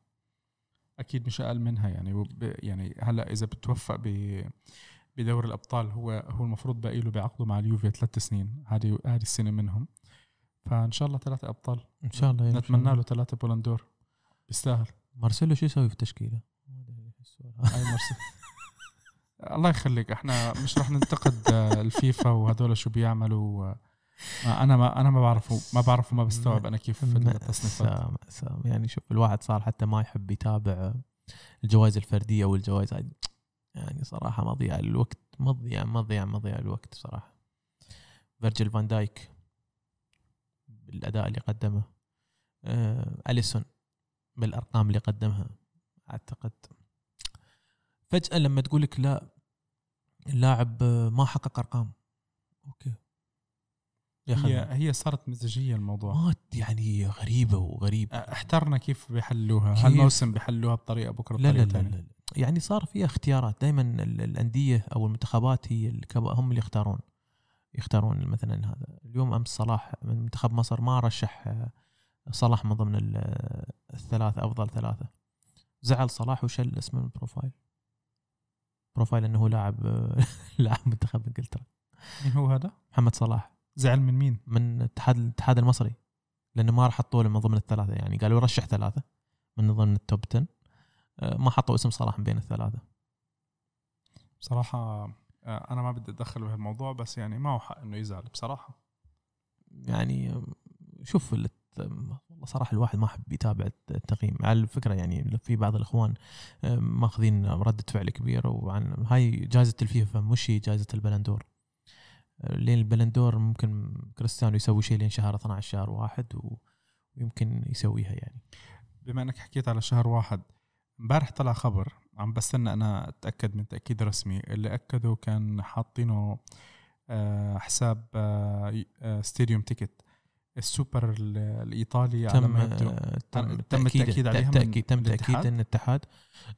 أكيد مش أقل منها يعني. يعني هلأ إذا بتوفق ب بدوري الأبطال هو هو المفروض باقي له بعقده مع اليوفي ثلاث سنين. هذه هذه السنة منهم. فإن شاء الله ثلاثة أبطال. إن شاء الله نتمنى له ثلاثة بولندور بيستاهل مارسيلو شو يسوي في التشكيلة؟ هاي مرسي [LAUGHS] الله يخليك. إحنا مش رح ننتقد آه، الفيفا وهدول شو بيعملوا أنا ما أنا ما بعرفه ما بعرفه ما بستوعب أنا كيف التصنيفات. مأساة يعني شوف الواحد صار حتى ما يحب يتابع الجوائز الفردية والجوائز يعني صراحة مضيع الوقت مضيع مضيع مضيع الوقت صراحة. فيرجيل فان دايك بالأداء اللي قدمه. آه أليسون بالأرقام اللي قدمها. أعتقد. فجأة لما تقول لك لا اللاعب آه، ما حقق أرقام. okay. يا هي هي صارت مزاجية الموضوع. ما يعني غريبة وغريب أحترنا كيف بيحلوها. كيف؟ هالموسم بيحلوها بطريقة بكرة لا لا لا, لا, لا. يعني صار في اختيارات. دائما الأندية أو المنتخبات هي هم اللي يختارون. يختارون مثلا هذا. اليوم أمس صلاح من منتخب مصر ما رشح آه، صلاح من ضمن ال- الثلاثه أفضل ثلاثة. زعل صلاح وشل اسمه من ال profile profile إنه هو لاعب آه، [LAUGHS] لاعب منتخب إنجلترا. مين هو هذا؟ محمد صلاح. زعل من مين؟ من اتحاد الاتحاد المصري. لأنه ما راح حطوا له من ضمن الثلاثة. يعني قالوا رشح ثلاثة من ضمن ال top 10 آه، ما حطوا اسم صلاح بين الثلاثة. بصراحة آه، أنا ما بدي أتدخل بهالموضوع بس يعني معه حق إنه يزعل بصراحة. يعني آه، شوف ال- والله صراحة الواحد ما حب يتابع التقييم. على الفكرة يعني في بعض الإخوان ماخذين رده فعل كبيره وعن هاي جائزة الفيفا مش هي جائزة البلندور لين البلندور ممكن كريستيانو يسوي شيء لين شهر 12 شهر واحد ويمكن يسويها يعني. بما إنك حكيت على شهر واحد امبارح طلع خبر عم بستنى أنا أتأكد من تأكيد رسمي اللي أكدوا كان حاطينه آه، حساب Stadium Ticket. السوبر ال- الإيطالي على تم آه، تم تم التأكيد عليها تأكيد تم؟ تأكيد إن الاتحاد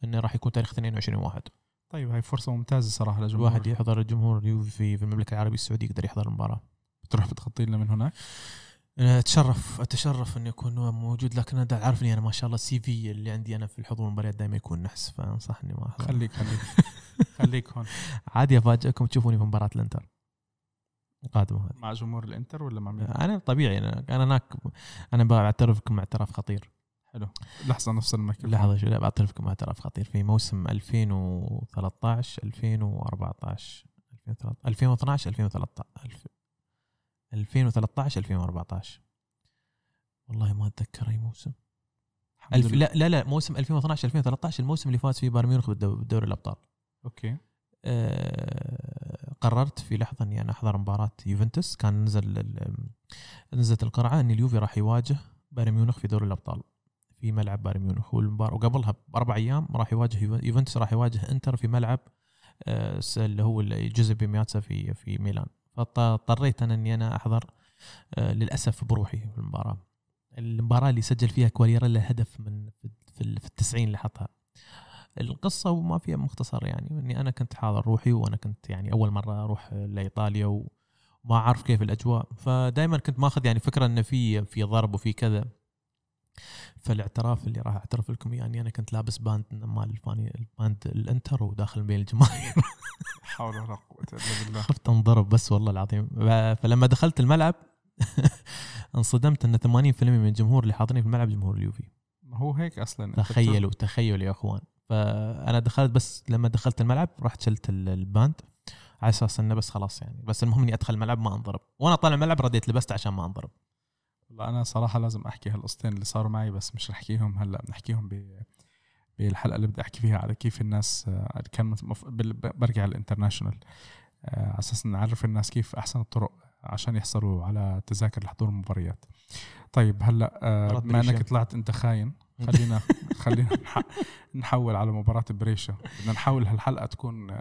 انه راح يكون تاريخ 22 واحد. طيب هاي فرصة ممتازة صراحة للجمهور الواحد يحضر الجمهور اليوفي في في المملكة العربية السعودية يقدر يحضر المباراة. بتروح بتغطي لنا من هناك؟ أتشرف أتشرف اني اكون موجود لكن أنا عارفني أنا ما شاء الله السي في اللي عندي أنا في الحضور المباريات دائما يكون نحس فأنصحني ما أحضر. خليك خليك. [LAUGHS] خليك هون. عادي افاجئكم تشوفوني في مباراة الإنتر. القادمه هذه. مع جمهور الإنتر ولا مع مين؟ أنا طبيعي أنا أنا هناك أنا بعترف لكم اعتراف خطير. حلو. لحظة نفصل الميكروفون لحظة شوي لا بعترف لكم اعتراف خطير. في موسم 2013 2014 2012 2013 2013 2014 والله ما أتذكر أي موسم. ألف... لا لا لا موسم 2012 2013 الموسم اللي فاز فيه بايرن ميونخ بدو- بدوري الأبطال. أوكي. آه، قررت في لحظة إني أنا أحضر مباراة يوفنتوس. كان نزل ال- نزلت القرعة إن اليوفي راح يواجه بايرن ميونخ في دوري الأبطال. في ملعب بايرن ميونخ. والمباراه وقبلها بأربع أيام راح يواجه يوفن- يوفنتوس راح يواجه إنتر في ملعب آه، اللي هو جوزيبي مياتسا في في ميلان. فاضطريت أنا إني أنا أحضر آه، للأسف بروحي في المباراة. المباراة اللي سجل فيها كواليريلا هدف من في في ال- في التسعين اللي حطها. القصة وما فيها مختصر يعني. إني أنا كنت حاضر روحي وأنا كنت يعني أول مرة أروح لإيطاليا وما أعرف كيف الأجواء. فدائما كنت ماخذ يعني فكرة إنه في في ضرب وفي كذا. فالاعتراف اللي راح اعترف لكم يعني أنا كنت لابس band مال الفاني ال band الانتر وداخل بين الجماهير. [LAUGHS] حول ولا قوة إلا بالله. خفت انضرب بس والله العظيم. فلما دخلت الملعب [LAUGHS] انصدمت أن 80% من الجمهور اللي حاضرين في الملعب جمهور اليوفي. ما هو هيك أصلا؟ تخيلوا تخيلوا يا أخوان. فأنا دخلت بس لما دخلت الملعب رحت شلت ال- الباند على أساس إنه بس خلاص يعني. بس المهم إني أدخل الملعب ما أنضرب. وأنا طالع الملعب رديت لبست عشان ما أنضرب. والله أنا صراحة لازم أحكي هالقصتين اللي صاروا معي بس مش رح أحكيهم هلأ بنحكيهم ب بالحلقة اللي بدي أحكي فيها على كيف الناس آه، كان مف... برجع ال international آه، على أساس نعرف الناس كيف أحسن الطرق عشان يحصلوا على تذاكر لحضور المباريات طيب هلأ آه، بما إنك. طلعت أنت خاين خلينا [LAUGHS] خلينا نح- نحول على مباراة بريشا بدنا نحاول هالحلقة تكون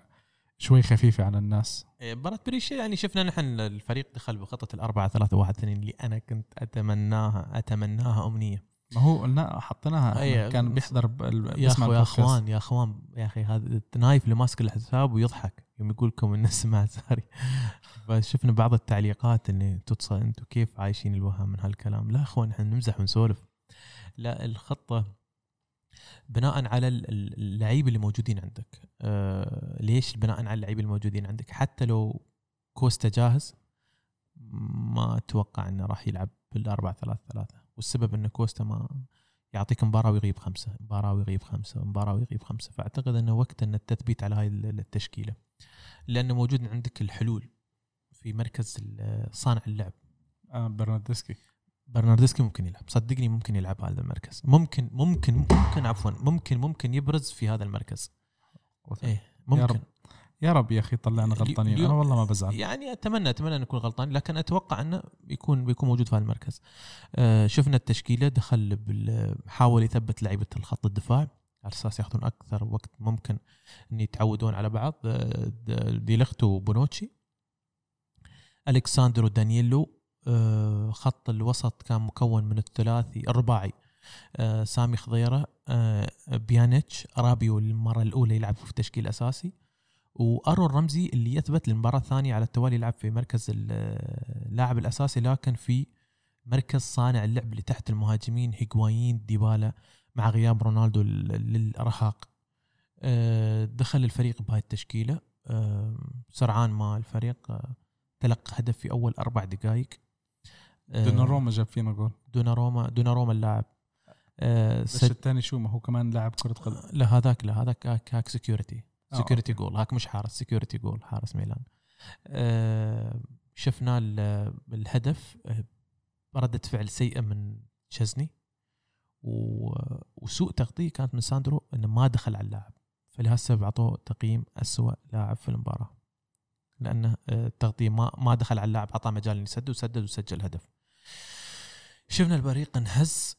شوي خفيفة على الناس. إيه، مباراة بريشة يعني شفنا نحن الفريق دخل بخطة الأربعة ثلاثة واحد اثنين اللي أنا كنت أتمناها أتمناها أمنية. ما هو قلنا حطيناها. أي، كان بيحضر يا أخو يا. أخوان يا أخوان يا أخي هذا النايف اللي ماسك الحساب ويضحك يوم يقول لكم الناس سمعت ساري فشفنا [LAUGHS] بعض التعليقات إن تتصل أنتم كيف عايشين الوهم من هالكلام. لا أخوان إحنا نمزح ونسولف. لا الخطة بناء على ال- ال- اللعيبه اللي موجودين عندك. آه ليش بناء على اللعيبه الموجودين عندك؟ حتى لو كوستا جاهز ما أتوقع إنه راح يلعب بالأربعة ثلاثة ثلاثة. والسبب انه كوستا ما يعطيك مباراة ويغيب خمسة مباراة ويغيب خمسة مباراة ويغيب خمسة. فأعتقد إنه وقت إن التثبيت على هاي ال- التشكيلة. لأنه موجود عندك الحلول في مركز صانع اللعب. آه برناردسكي. برناردسكي ممكن يلعب. صدقني ممكن يلعب هذا المركز. ممكن ممكن ممكن عفوا ممكن ممكن يبرز في هذا المركز. إيه ممكن. رب. يا رب يا أخي طلعنا غلطانين. أنا والله ما بزعل. يعني اتمنى أتمنى ان اكون غلطان لكن أتوقع أنه بيكون بيكون موجود في هذا المركز. آه شفنا التشكيلة دخل حاول يثبت لعيبة الخط الدفاع. على أساس ياخذون أكثر وقت ممكن إن يتعودون على بعض. آه، د- ديليختو وبونوتشي. الكساندرو دانييلو خط الوسط كان مكون من الثلاثي الرباعي آه، سامي خضيرة آه، بيانيتش رابيو المرة الأولى يلعب في تشكيل اساسي وأرون رمزي اللي يثبت للمباراة الثانية على التوالي يلعب في مركز ال- اللاعب الأساسي لكن في مركز صانع اللعب اللي تحت المهاجمين هيغوايين ديبالا مع غياب رونالدو لل- للأرهاق. آه، دخل الفريق بهاي التشكيلة آه، سرعان ما الفريق آه، تلقى هدف في أول أربع دقائق آه، دوناروما جاب فينا جول. دوناروما دوناروما اللاعب. آه، بس سد- الثاني شو؟ ما هو كمان لاعب كرة قدم. لا هذاك لا هذاك هاك, هاك security آه، security أوكي. جول هاك مش حارس security جول حارس ميلان. آه، شفنا ال- الهدف آه، ردة فعل سيئة من تشزني وسوء تغطية كانت من ساندرو إنه ما دخل على اللاعب. فلهالسبب اعطوه تقييم أسوأ لاعب في المباراة. لأنه آه، التغطية ما ما دخل على اللاعب اعطاه مجال إنه يسدد وسدد وسجل هدف. شفنا الفريق انهز.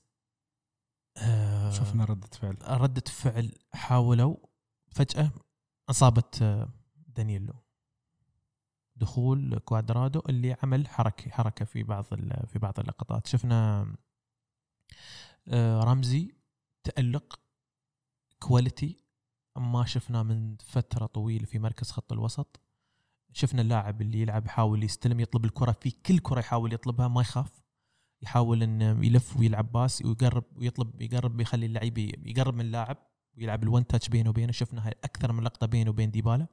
آه، شفنا ردة فعل. ردة فعل حاولوا. فجأة أصابت آه، دانييلو. دخول كوادرادو اللي عمل حركة حركة في بعض في بعض اللقطات. شفنا آه، رمزي تألق. quality ما شفناه من فترة طويلة في مركز خط الوسط. شفنا اللاعب اللي يلعب يحاول يستلم يطلب الكرة في كل كرة يحاول يطلبها ما يخاف. يحاول انه يلف ويلعب pass ويقرب ويطلب يقرب يخلي اللعيب يقرب من اللاعب ويلعب ال one touch بينه وبينه. شفنا هاي أكثر من لقطة بينه وبين ديبالا.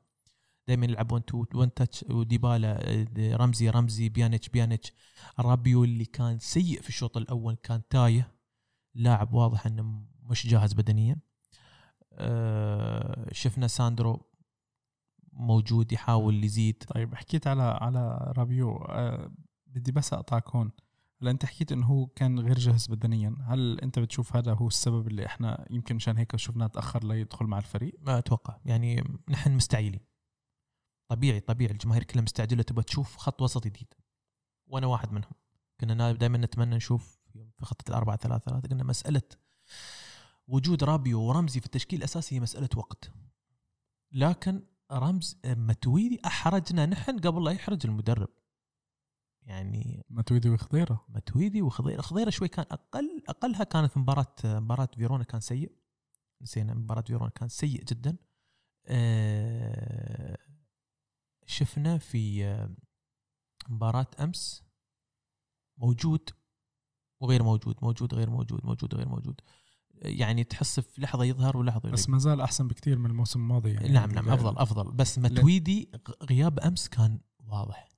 دائما يلعب one two one touch وديبالا آه، رمزي رمزي بيانيتش بيانيتش. رابيو اللي كان سيء في الشوط الأول كان تايه. لاعب واضح إنه مش جاهز بدنيا. آه، شفنا ساندرو موجود يحاول يزيد. طيب حكيت على على رابيو. آه بدي بس أقطعك هون. هلا انت حكيت إنه هو كان غير جاهز بدنيا. هل أنت بتشوف هذا هو السبب اللي إحنا يمكن مشان هيك شفناه تأخر ليدخل مع الفريق؟ ما أتوقع. يعني نحن مستعيلين طبيعي طبيعي. الجماهير كلها مستعجلة تبغى تشوف خط وسط جديد. وأنا واحد منهم. كنا دائما نتمنى نشوف في خطة الأربعة ثلاثة. ثلاثة قلنا مسألة وجود رابيو ورمزي في التشكيل الأساسي هي مسألة وقت. لكن رمز متويدي أحرجنا نحن قبل لا يحرج المدرب. يعني متويدي وخضيرة. متويدي وخضيرة. خضيره شوي كان أقل أقلها كانت مباراة مباراة فيرونا كان سيء. نسينا مباراة فيرونا كان سيء جدا. آه، شفنا في آه، مباراة أمس موجود وغير موجود موجود غير موجود موجود غير موجود. يعني تحس في لحظة يظهر ولحظة يغيب. بس ما زال أحسن بكثير من الموسم الماضي يعني. نعم نعم أفضل أفضل. بس متويدي غياب أمس كان واضح.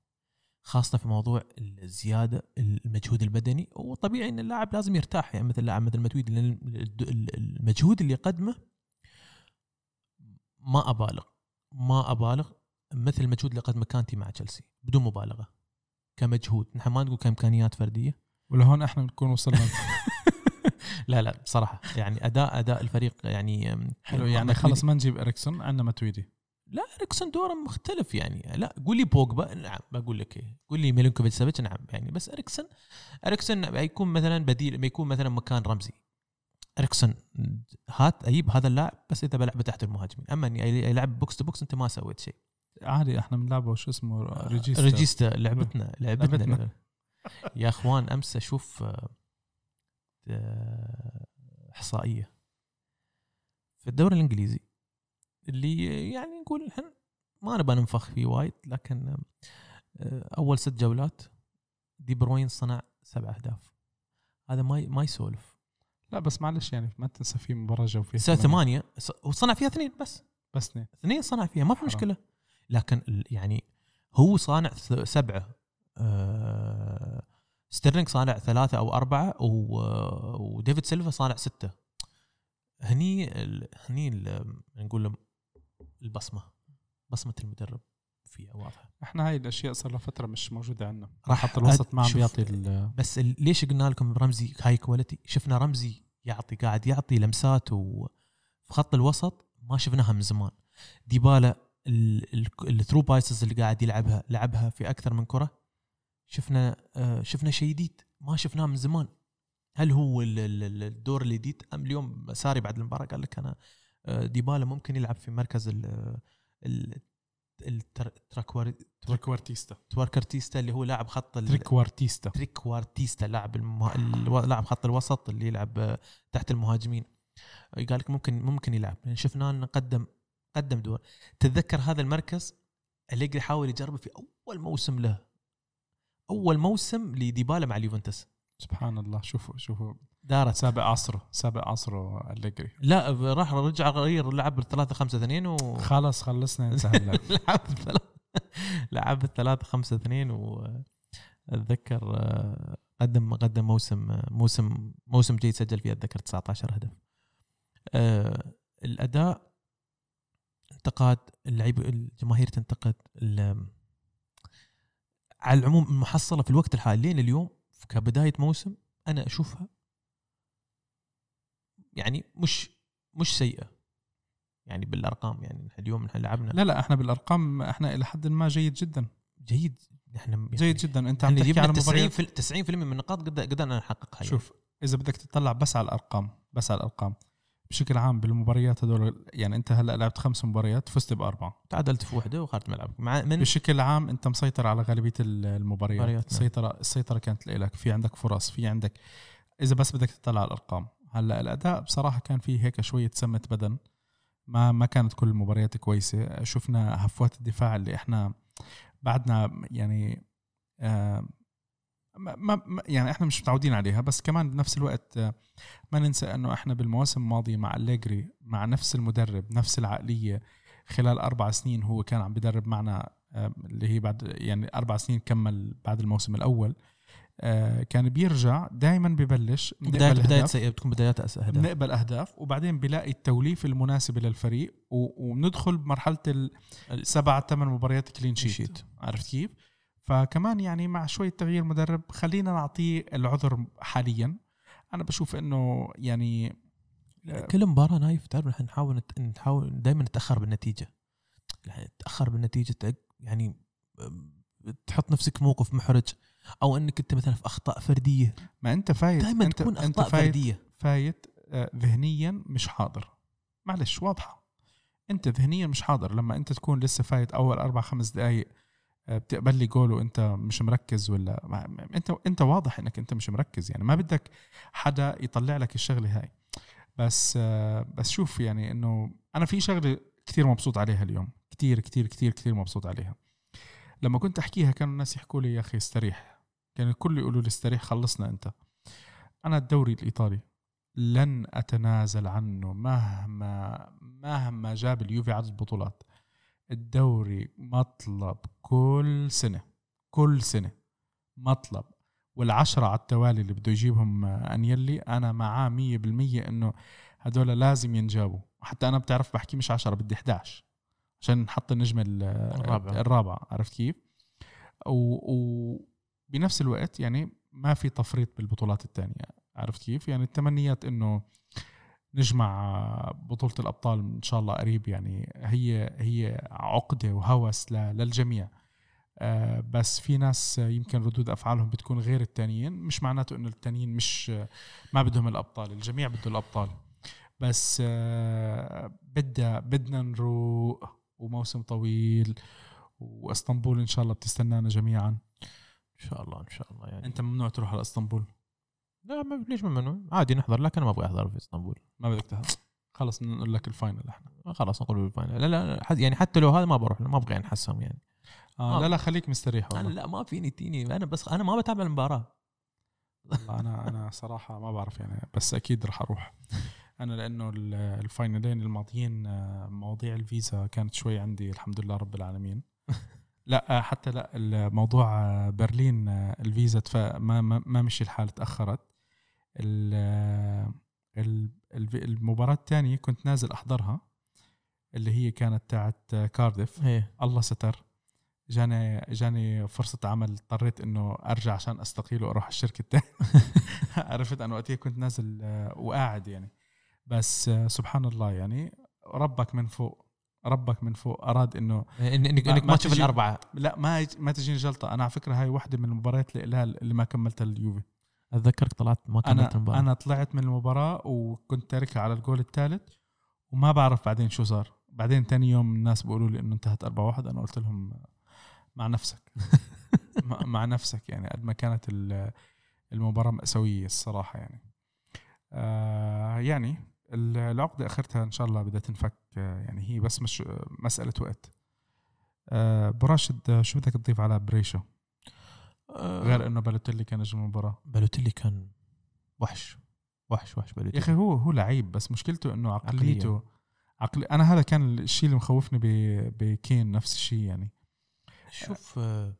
خاصة في موضوع الزيادة المجهود البدني. وطبيعي إن اللاعب لازم يرتاح يعني مثل لاعب مثل متويدي لأن المجهود اللي يقدمه ما أبالغ ما أبالغ مثل المجهود اللي قدمه كانتي مع تشيلسي بدون مبالغة كمجهود. نحن ما نقول كإمكانيات فردية. ولهون إحنا نكون وصلنا؟ [LAUGHS] لا لا بصراحة يعني أداء أداء الفريق يعني حلو يعني خلص ما نجيب إريكسون عندنا ماتويدي. لا إريكسون دوره مختلف يعني. لا قول لي بوجبا. نعم بقول لك إيه. قول لي ميلينكوفيتش سافيتش نعم يعني بس إريكسون إريكسون بيكون مثلا بديل بيكون مثلا مكان رمزي. إريكسون هات أجيب هذا اللاعب بس إذا بلعبه تحت المهاجمين. أما اني يلعب box to box أنت ما سويت شيء. عادي إحنا بنلعبه شو اسمه regista regista لعبتنا لعبتنا, لعبتنا. يا أخوان أمس أشوف آه، إحصائية في الدوري الإنجليزي. اللي يعني نقول إحنا ما نبغى ننفخ فيه وايد لكن آه، أول ست جولات دي بروين صنع سبع أهداف. هذا ما ما يسولف. لا بس معلش يعني ما تنسى في مباراة جو فيها ثمانية وصنع فيها اثنين بس. بس اثنين. اثنين صنع فيها ما في مشكلة. لكن يعني هو صانع سبعة آه ستيرلينج صانع ثلاثة أو أربعة وديفيد سيلفا صانع ستة. هني ال... هني ال... نقول البصمة بصمة المدرب فيها واضحة إحنا هاي الأشياء صار لها فترة مش موجودة عندنا. راح حتى الوسط ما عم بيعطي بس ليش قلنا لكم رمزي هاي quality شفنا رمزي يعطي قاعد يعطي لمسات وفي خط الوسط ما شفناها من زمان. ديبالا ال through passes اللي قاعد يلعبها لعبها في أكثر من كرة. شفنا آه، شفنا شيء جديد ما شفناه من زمان. هل هو الدور الجديد أم اليوم ساري بعد المباراة قال لك أنا ديبالا ممكن يلعب في مركز ال trequartista. trequartista اللي هو لاعب خط trequartista trequartista لاعب المه... لاعب خط الوسط اللي يلعب آه، تحت المهاجمين. قال لك ممكن ممكن يلعب. يعني شفناه إنه قدم قدم دور. تتذكر هذا المركز؟ اللي يحاول يجربه في أول موسم له. أول موسم لديبالا مع اليوفنتوس. سبحان الله. شوفوا شوفوا. دارت سابع عصره سابع عصره أليجري. لا راح رجع غير لعب 3 5 2 و خلاص خلصنا انتهى [LAUGHS] لعب لعب 3 5 2 واتذكر آه، قدم قدم موسم موسم موسم جيد سجل فيه أتذكر 19 هدف. أه الأداء انتقاد اللعيبه الجماهير تنتقد على العموم المحصلة في الوقت الحالي لين اليوم كبداية موسم أنا أشوفها يعني مش مش سيئة. يعني بالأرقام يعني اليوم نحن لعبنا. لا لا إحنا بالأرقام إحنا إلى حد ما جيد جدا. جيد. إحنا يعني جيد جدا. أنت عم تحكي على 90 90% من النقاط قدرنا نحققها شوف إذا بدك تطلع بس على الأرقام بس على الأرقام. بشكل عام بالمباريات هذول يعني أنت هلأ لعبت خمس مباريات فزت بأربعة. تعادلت في وحدة وخرجت ملعبك. مع من؟ بشكل عام أنت مسيطر على غالبية المباريات. نعم. السيطرة السيطرة كانت لك في عندك فرص في عندك. إذا بس بدك تطلع على الأرقام هلا الأداء بصراحة كان فيه هيك شوية سمة بدن. ما ما كانت كل المباريات كويسة. شفنا هفوات الدفاع اللي إحنا بعدنا يعني آه ما يعني إحنا مش متعودين عليها. بس كمان بنفس الوقت آه، ما ننسى إنه إحنا بالمواسم الماضية مع أليجري مع نفس المدرب نفس العقلية خلال أربع سنين هو كان عم بدرب معنا آه، اللي هي بعد يعني أربع سنين كمل بعد الموسم الأول. كان بيرجع دائما ببلش بدايه بداية سيئة بتكون بدايات اهداف بنقبل أهداف وبعدين بلاقي التوليفه المناسبه للفريق وبندخل بمرحله السبع ثمان مباريات clean sheet, sheet. عرفت كيف؟ فكمان يعني مع شوية تغيير مدرب خلينا نعطيه العذر حاليا. أنا بشوف إنه يعني كل مباراة نايف تعرف نحن نحاول نحاول دائما نتأخر بالنتيجة. يعني تاخر بالنتيجة تق- يعني تحط نفسك موقف محرج أو إنك أنت مثلا في أخطاء فردية. ما أنت فايت دائما انت تكون أنت أخطاء فايت فردية. فايت آه، ذهنيا مش حاضر. معلش واضحة. أنت ذهنيا مش حاضر. لما أنت تكون لسه فايت أول أربع خمس دقائق بتقبل لي جول وأنت مش مركز ولا انت أنت واضح إنك أنت مش مركز. يعني ما بدك حدا يطلع لك الشغلة هاي. بس آه، بس شوف يعني إنه أنا في شغلة كثير مبسوط عليها اليوم. كثير كثير كثير كثير مبسوط عليها. لما كنت أحكيها كانوا الناس يحكوا لي يا أخي استريح. كان الكل يقولوا لي استريح خلصنا أنت. أنا الدوري الإيطالي لن أتنازل عنه مهما مهما جاب اليوفي عدد بطولات. الدوري مطلب كل سنة كل سنة مطلب. والعشرة على التوالي اللي بده يجيبهم آه، أنيلي أنا معاه مية بالمية إنه هدول لازم ينجابوا حتى أنا بتعرف بحكي مش عشرة بدي 11 عشان نحط النجمة ال- الرابعة. الرابعة عرفت كيف؟ وبنفس الوقت يعني ما في تفريط بالبطولات الثانية عرفت كيف؟ يعني التمنيات إنه نجمع بطولة الأبطال إن شاء الله قريب يعني هي هي عقدة وهوس للجميع. آه، بس في ناس يمكن ردود أفعالهم بتكون غير التانيين. مش معناته إنه التانيين مش ما بدهم الأبطال الجميع بده الأبطال. بس آه، بدها بدنا نروق. وموسم طويل وإسطنبول إن شاء الله بتستنانا جميعا. إن شاء الله إن شاء الله يعني. أنت ممنوع تروح على إسطنبول؟ لا ما ليش ممنوع؟ عادي نحضر لكن أنا ما أبغى أحضر في إسطنبول. ما بدك تحضر. خلص نقول لك ال final إحنا. خلاص نقول بال final لا لا حد- يعني حتى لو هذا ما بروح ما أبغى أنحسهم يعني. آه. لا لا خليك مستريح أنا والله لا ما فيني تيني. أنا بس أنا ما بتابع المباراة. والله أنا أنا صراحة ما بعرف يعني بس أكيد رح أروح. أنا لأنه ال- الفاينلين الماضيين آه، مواضيع الفيزا كانت شوي عندي الحمد لله رب العالمين. [LAUGHS] لا آه، حتى لا الموضوع آه، برلين الفيزا ما ما, مشي الحال تأخرت. ال- ال- الف- المباراة الثانية كنت نازل أحضرها اللي هي كانت تاعت كارديف. إيه. الله ستر. جاني جاني فرصة عمل اضطريت إنه أرجع عشان أستقيل وأروح الشركة الثانية. [LAUGHS] عرفت؟ أنا وقتها كنت نازل وقاعد يعني. بس آه، سبحان الله يعني ربك من فوق ربك من فوق. أراد إنه إن- انك ما- انك ما تشوف الأربعة. لا ما ما تجيني جلطة. أنا على فكرة هاي واحدة من المباريات القلال اللي ما كملتها اليوفي. أتذكرك طلعت ما كملت أنا المباراة. أنا طلعت من المباراة وكنت تاركها على الجول الثالث وما بعرف بعدين شو صار. بعدين تاني يوم الناس بيقولوا لي إنه انتهت 4 1 أنا قلت لهم مع نفسك. [LAUGHS] مع- نفسك يعني قد ما كانت ال- المباراة مأساوية الصراحة يعني. آه يعني العقدة أخرتها إن شاء الله بدها تنفك يعني هي بس مش مسألة وقت. آه براشد شو بدك تضيف على بريشا آه، غير إنه بالوتيلي كان نجم المباراة. بالوتيلي كان وحش وحش وحش يا بالوتيلي أخي هو هو لعيب بس مشكلته إنه عقليته عقلي أنا هذا كان الشيء اللي مخوفني بكين نفس الشيء يعني. شوف آه،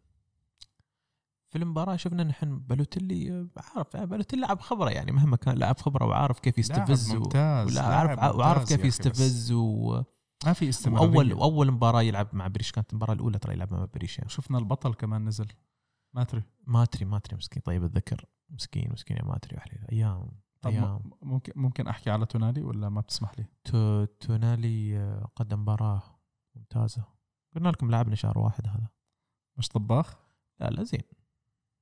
في المباراة شفنا نحن بالوتيلي عارف بالوتيلي لاعب خبرة يعني مهما كان لاعب خبرة وعارف كيف يستفز لاعب ممتاز ولا عارف وعارف كيف يستفز و... ما في استمرارية. وأول وأول مباراة يلعب مع بريش كانت المباراة الأولى ترى يلعب مع بريش يعني. شفنا البطل كمان نزل. ماتري ماتري ماتري مسكين. طيب اتذكر مسكين مسكين يا ماتري وحليل أيام طب أيام. م- ممكن ممكن أحكي على تونالي ولا ما بتسمح لي؟ تو- تونالي آه، قدم مباراة ممتازة. قلنا لكم لعبنا شهر واحد هذا. مش طباخ؟ لا لا زين.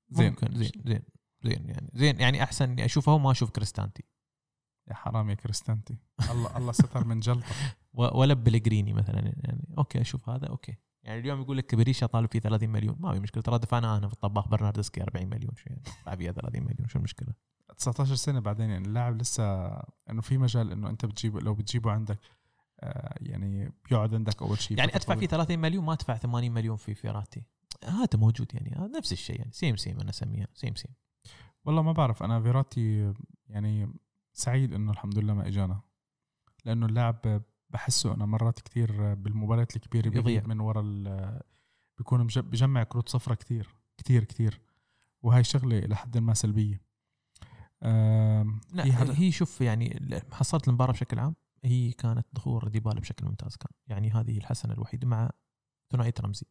زين ممكن زين زين زين يعني زين يعني أحسن إني أشوفه ما أشوف كريستانتي. يا حرام يا كريستانتي. الله الله ستر من جلطة. [LAUGHS] ولا بلغريني مثلا يعني okay أشوف هذا okay. يعني اليوم يقول لك بريشا طالب فيه 30 مليون. ما في مشكلة. ترى دفعنا أنا في الطباخ برناردسكي 40 مليون شو يعني؟ فيها 30 مليون شو المشكلة؟ 19 سنة بعدين يعني اللاعب لسه إنه في مجال إنه أنت بتجيبه لو بتجيبه عندك آه يعني بيقعد عندك أول شيء. يعني أدفع فيه طويلة. 30 مليون ما أدفع 80 مليون في فيراتي. هذا موجود يعني هذا نفس الشيء يعني same same أنا أسميها same same والله ما بعرف أنا فيراتي يعني سعيد إنه الحمد لله ما إجانا لأنه اللاعب بحسه أنا مرات كتير بالمباريات الكبيرة يضيع. بيغيب من ورا بيكون بجمع كروت صفرة كتير كتير كتير. وهي شغلة إلى حد ما سلبية. لا حدا- هي شوف يعني حصلة المباراة بشكل عام هي كانت ظهور ديبالا بشكل ممتاز كان. يعني هذه الحسنة الوحيدة مع ثنائية رمزي.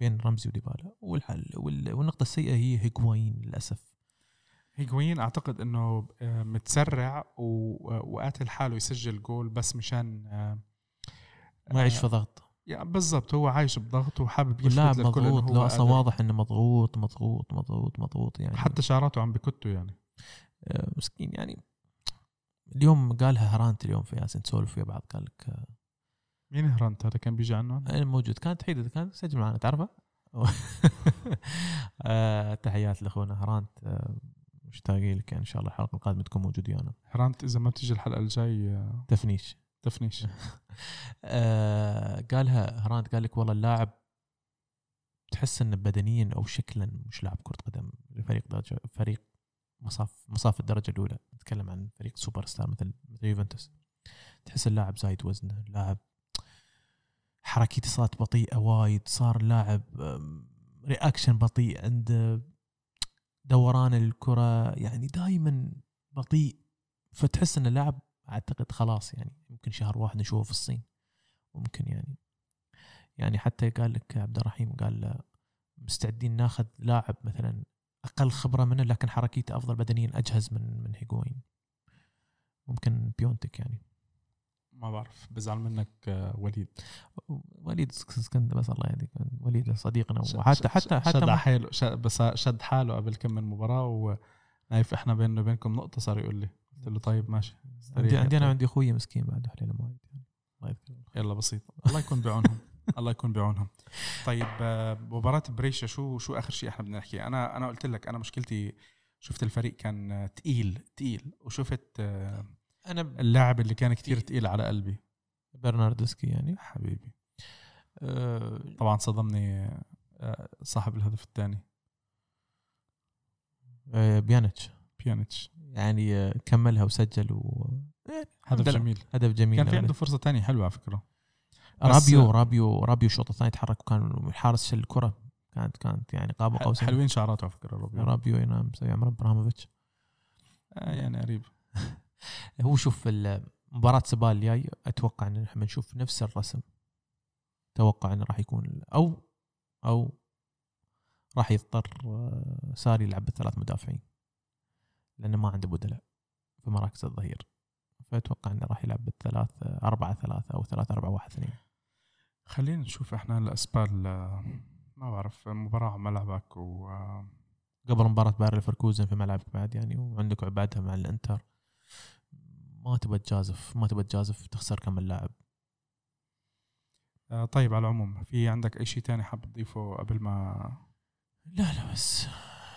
بين رمزي وديبالا. والحل وال- والنقطة السيئة هي هيغوايين للأسف. هيغوين أعتقد إنه آه، متسرع وقاتل حاله يسجل جول بس مشان آه، ما يعيش آه، في ضغط. يا بالضبط هو عايش بضغط وحابب يثبت للكل مضغوط هو لا أصلا. واضح إنه مضغوط مضغوط مضغوط مضغوط يعني. حتى شعراته عم بكتوا يعني. مسكين يعني. اليوم قالها هرانت اليوم في ياسين نسولف ويا بعض قال لك مين هرانت؟ هذا كان بيجي عنه؟ أنا موجود. كانت حيدة كانت تسجل معنا تعرفه؟ [LAUGHS] آه، تحيات لأخونا هرانت. آه، مشتاقين لك إن شاء الله الحلقة القادمة تكون موجود ويانا. هرانت إذا ما بتيجي الحلقة الجاي تفنيش. تفنيش. [LAUGHS] آه، قالها هرانت قال لك والله اللاعب تحس إنه بدنيا أو شكلا مش لاعب كرة قدم. فريق درجة فريق مصاف مصاف الدرجة الأولى. نتكلم عن فريق super star مثل مثل يوفنتوس. تحس اللاعب زايد وزنه لاعب حركته صارت بطيئة وايد صار لاعب reaction بطيء عنده دوران الكرة يعني دائما بطيء. فتحس إن اللاعب أعتقد خلاص يعني يمكن شهر واحد نشوفه في الصين. ممكن يعني. يعني حتى قال لك عبد الرحيم قال مستعدين ناخذ لاعب مثلا أقل خبرة منه لكن حركيته أفضل بدنيا أجهز من من هيجوين. ممكن بيونتك يعني. ما بعرف بزعل منك آه، وليد. وليد اسكندر بس الله يهديك. وليد صديقنا وحتى حتى شد حتى ما- حاله بس شد حاله قبل كم من مباراة ونايف إحنا بيننا وبينكم نقطة صار يقول لي. قلت له طيب ماشي. عندي عندي أنا طيب. عندي أخوي مسكين بعد حليله وايد الله يلا بسيط. الله يكون بعونهم. [LAUGHS] الله يكون بعونهم. طيب آه، مباراة بريشة شو شو آخر شيء إحنا بدنا نحكي؟ أنا أنا قلت لك أنا مشكلتي شفت الفريق كان آه، تقيل تقيل وشفت آه، أنا اللاعب اللي كان كتير تقيل على قلبي. برناردسكي يعني. حبيبي. أه طبعا صدمني آه، صاحب الهدف الثاني. آه، بيانيتش. بيانيتش. يعني آه، كملها وسجل و يعني هدف جميل. هدف جميل كان في. عنده فرصة تانية حلوة على فكرة. بس- رابيو رابيو رابيو الشوط الثاني تحرك وكان الحارس شل الكرة. كانت كانت يعني قاب قوسين. حلوين شعراته على فكرة روبيو رابيو ينام مسوي عمر إبراهيموفيتش. آه، يعني قريب. [LAUGHS] هو شوف مباراة سبال الجاي أتوقع إن إحنا بنشوف نفس الرسم. أتوقع إنه راح يكون أو أو راح يضطر آه، ساري يلعب بالثلاث مدافعين. لأنه ما عنده بدلاء في مراكز الظهير. فأتوقع إنه راح يلعب بالثلاث آه، أربعة ثلاثة أو ثلاثة أربعة واحد اثنين. خلينا نشوف إحنا الاسبال آه، ما بعرف مباراة ملعبك و قبل مباراة باير ليفركوزن في ملعبك بعد يعني وعندك بعدها مع الإنتر. ما تبى تجازف ما تبى تجازف تخسر كم اللاعب. آه، طيب على العموم في عندك أي شيء تاني حاب تضيفه قبل ما لا لا بس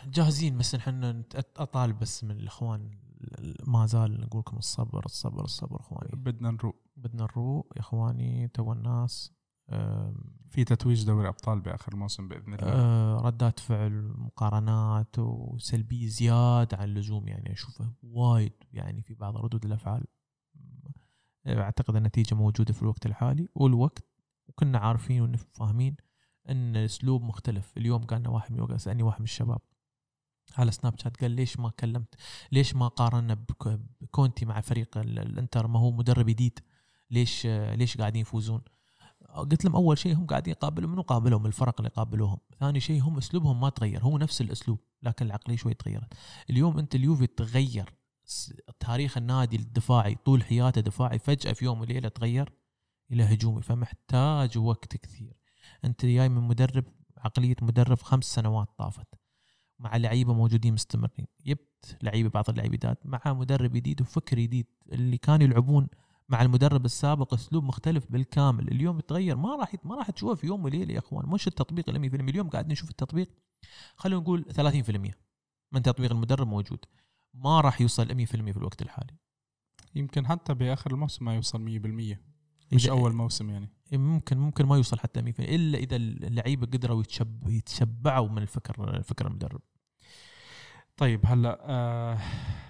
جاهزين بس نحن اطالب بس من الإخوان ما زال نقول لكم الصبر الصبر الصبر إخواني. بدنا نروق. بدنا نروق يا إخواني تو الناس. في تتويج دوري أبطال بآخر الموسم بإذن الله؟ آه، ردات فعل مقارنات وسلبية زياده عن اللزوم يعني اشوفها وايد يعني في بعض ردود الأفعال. آه، أعتقد النتيجة موجودة في الوقت الحالي. والوقت وكنا عارفين وفاهمين إن الأسلوب مختلف. اليوم قالنا واحد من سالني واحد من الشباب على سناب شات قال ليش ما كلمت ليش ما قارنا بك- بكونتي مع فريق ال- الإنتر ما هو مدرب جديد؟ ليش آه، ليش قاعدين يفوزون؟ قلت لهم أول شيء هم قاعدين يقابلوا منو؟ قابلهم الفرق اللي قابلوهم. ثاني شيء هم أسلوبهم ما تغير هو نفس الأسلوب لكن العقلية شوي تغيرت. اليوم أنت اليوفي تغير تاريخ النادي الدفاعي طول حياته دفاعي فجأة في يوم وليلة تغير إلى هجومي فمحتاج وقت كثير. أنت جاي من مدرب عقلية مدرب خمس سنوات طافت. مع لعيبة موجودين مستمرين. جبت لعيبة بعض اللعيبات مع مدرب جديد وفكر جديد. اللي كانوا يلعبون مع المدرب السابق أسلوب مختلف بالكامل. اليوم يتغير. ما راح ما راح تشوفه في يوم وليلة يا أخوان. مش التطبيق ال 100% اليوم قاعدين نشوف التطبيق. خلينا نقول 30% من تطبيق المدرب موجود. ما راح يوصل 100% في الوقت الحالي. يمكن حتى بآخر الموسم ما يوصل 100% مش أول موسم يعني. ممكن ممكن ما يوصل حتى 100% إلا إذا اللعيبة قدروا يتشب يتشبعوا من الفكر فكر المدرب. طيب هلأ آه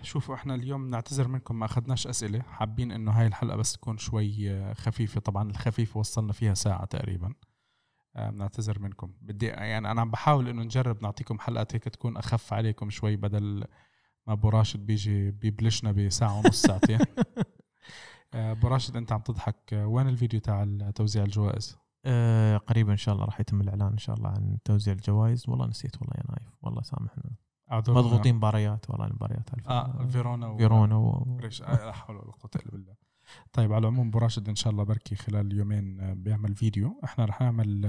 شوفوا إحنا اليوم نعتذر منكم ما أخذناش أسئلة. حابين إنه هاي الحلقة بس تكون شوي آه، خفيفة. طبعا الخفيف وصلنا فيها ساعة تقريبا. آه بنعتذر منكم. بدي يعني أنا عم بحاول إنه نجرب نعطيكم حلقات هيك تكون أخف عليكم شوي بدل ما أبو راشد بيجي بيبلشنا بساعة ونص ساعتين. [LAUGHS] آه، أبو راشد أنت عم تضحك. وين الفيديو تاع توزيع الجوائز؟ آه قريبا إن شاء الله راح يتم الإعلان إن شاء الله عن توزيع الجوائز. والله نسيت والله يا نايف. والله سامحنا. مضغوطين مباريات والله المباريات آه فيرونا و... فيرونا و... آه، لا حول ولا قوة إلا بالله. طيب على العموم أبو راشد إن شاء الله بركي خلال يومين آه، بيعمل فيديو. إحنا رح نعمل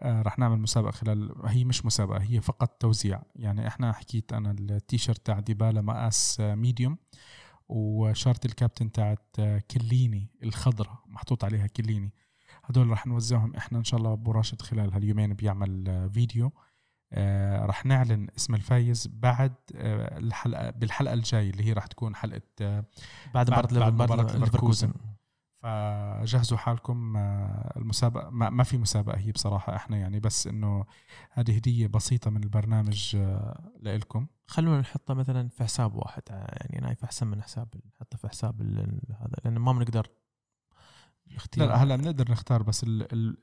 آه، رح نعمل مسابقة خلال هي مش مسابقة هي فقط توزيع. يعني إحنا حكيت أنا التيشيرت تاع ديبالا مقاس medium وشارة الكابتن تاعت كيليني الخضراء محطوط عليها كيليني. هدول رح نوزعهم. إحنا إن شاء الله أبو راشد خلال هاليومين بيعمل فيديو. آه رح نعلن اسم الفايز بعد آه الحلقة بالحلقة الجاية اللي هي رح تكون حلقة آه بعد مباراة مباراة ليفركوزن. فجهزوا حالكم المسابقة. ما, ما في مسابقة هي بصراحة إحنا يعني بس إنه هذه هدية بسيطة من البرنامج آه لكم خلونا نحطه مثلا في حساب واحد يعني نايف أحسن من حساب نحطه في حساب هذا لأن ما بنقدر اختيار لا هلا بنقدر نختار بس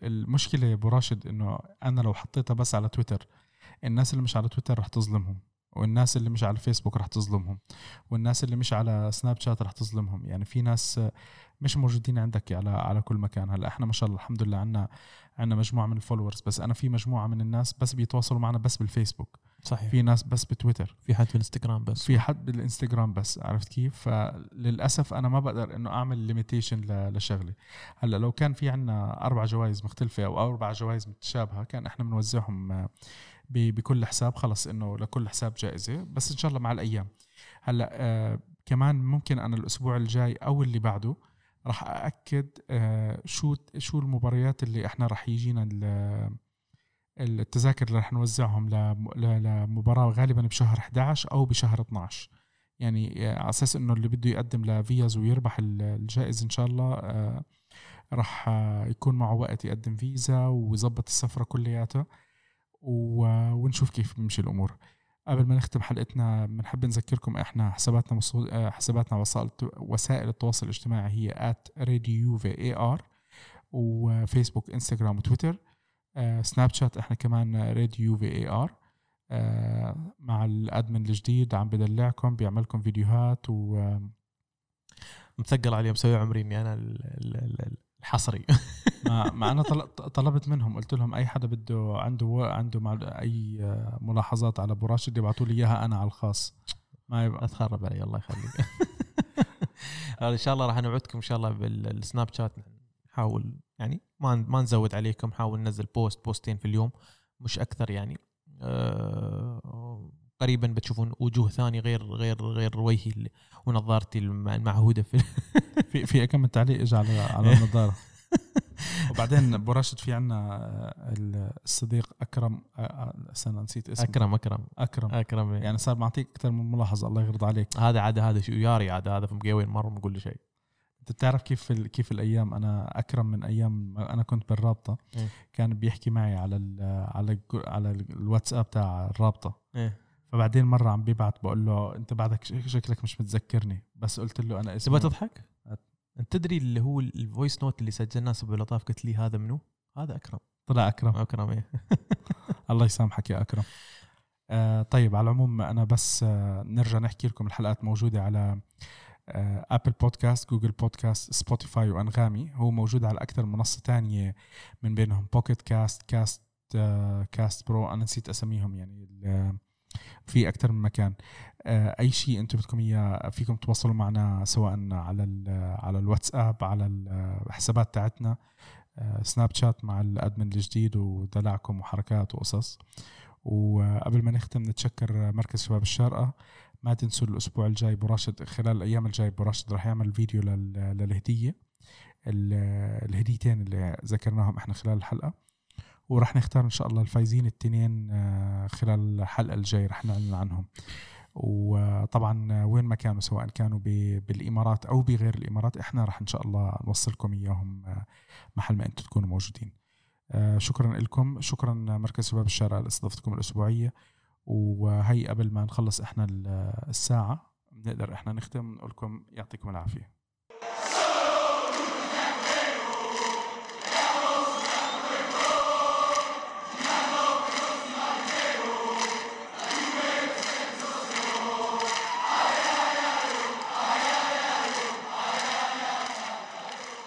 المشكلة يا أبو راشد إنه أنا لو حطيتها بس على تويتر الناس اللي مش على تويتر رح تظلمهم والناس اللي مش على الفيسبوك رح تظلمهم والناس اللي مش على سناب شات رح تظلمهم. يعني في ناس مش موجودين عندك على على كل مكان. هلأ إحنا ما شاء الله الحمد لله عندنا عندنا مجموعة من ال followers بس أنا في مجموعة من الناس بس بيتواصلوا معنا بس بالفيسبوك. صحيح. في ناس بس بتويتر. في حد بالإنستغرام بس. في حد بالإنستغرام بس عرفت كيف؟ فللأسف أنا ما بقدر إنه أعمل limitation لشغله هلأ لو كان في عنا أربع جوائز مختلفة أو أربع جوائز متشابهة كان إحنا بنوزعهم بكل حساب خلص إنه لكل حساب جائزة بس إن شاء الله مع الأيام. هلأ آه كمان ممكن أنا الأسبوع الجاي أو اللي بعده راح أأكد آه شو شو المباريات اللي إحنا راح يجينا التذاكر اللي راح نوزعهم لمباراة غالبا بشهر 11 أو بشهر 12 يعني آه، على أساس إنه اللي بده يقدم لفيز ويربح الجائزة إن شاء الله آه، راح يكون معه وقت يقدم فيزا ويظبط السفرة كلياتها. ونشوف كيف بيمشي الأمور. قبل ما نختم حلقتنا بنحب نذكركم إحنا حساباتنا آه، حساباتنا وسائل وسائل التواصل الاجتماعي هي @radiovaar وفيسبوك إنستغرام وتويتر. سناب شات إحنا كمان راديو في اي ار مع ال admin الجديد عم بدلعكم بيعملكم فيديوهات و مثقل عليه مسوي عمري إني أنا الحصري [LAUGHS] ما, ما أنا طلبت منهم قلت لهم أي حدا بده عنده عنده مع أي ملاحظات على أبو راشد يبعثوا لي إياها أنا على الخاص. ما يبقى تخرب علي الله يخليك. [LAUGHS] إن شاء الله راح نوعدكم إن شاء الله بالسناب شات. نحاول يعني ما ما نزود عليكم نحاول ننزل post post ين في اليوم مش أكثر يعني. أه قريبا بتشوفون وجوه ثانية غير غير غير وجهي ونظارتي المعهودة في [LAUGHS] في في كم تعليق اجى على على النظارة. [LAUGHS] وبعدين ابو راشد في عنا الصديق أكرم استنى نسيت اسمه. أكرم أكرم. أكرم. أكرم يعني صار معطيك أكثر من ملاحظة الله يرضى عليك. هذا عاد هذا شو ياري عاد هذا في مقاوين مره ما بقول له شيء. أنت بتعرف كيف كيف الأيام؟ أنا أكرم من أيام أنا كنت بالرابطة. إيه؟ كان بيحكي معي على ال على ال على الواتساب تاع الرابطة. إيه؟ فبعدين مرة عم بيبعت بقول له أنت بعدك شكلك مش متذكرني. بس قلت له أنا اسمي تبغى تضحك؟ أنت تدري اللي هو ال voice note اللي سجلناه سبع لطاف قلت لي هذا منو؟ هذا أكرم. طلع أكرم. أكرم إيه. [LAUGHS] [LAUGHS] الله يسامحك يا أكرم. آه طيب على العموم أنا بس آه نرجع نحكي لكم الحلقات موجودة على Apple Podcast Google Podcast Spotify وأنغامي. هو موجود على أكثر منصة تانية من بينهم Pocket Cast cast Castro أنا نسيت أسميهم يعني في أكثر من مكان. آه، أي شيء أنتم بدكم إياه فيكم تواصلوا معنا سواء على على الواتساب على الحسابات تاعتنا Snap آه، شات مع ال admin الجديد ودلعكم وحركات وقصص. وقبل ما نختم نتشكر مركز شباب الشارقة. ما تنسوا الأسبوع الجاي براشد خلال الأيام الجاي براشد راح يعمل فيديو للهدية الهديتين اللي ذكرناهم إحنا خلال الحلقة. وراح نختار إن شاء الله الفايزين التنين آه، خلال الحلقة الجاية راح نعلن عنهم. وطبعا وين ما كانوا سواء كانوا بالإمارات أو بغير الإمارات إحنا راح إن شاء الله نوصلكم إياهم آه، محل ما أنتم تكونوا موجودين. آه، شكرا لكم. شكرا مركز شباب الشارع لإستضافتكم الأسبوعية. وهي قبل ما نخلص إحنا الساعة بنقدر إحنا نختم نقول لكم يعطيكم العافية.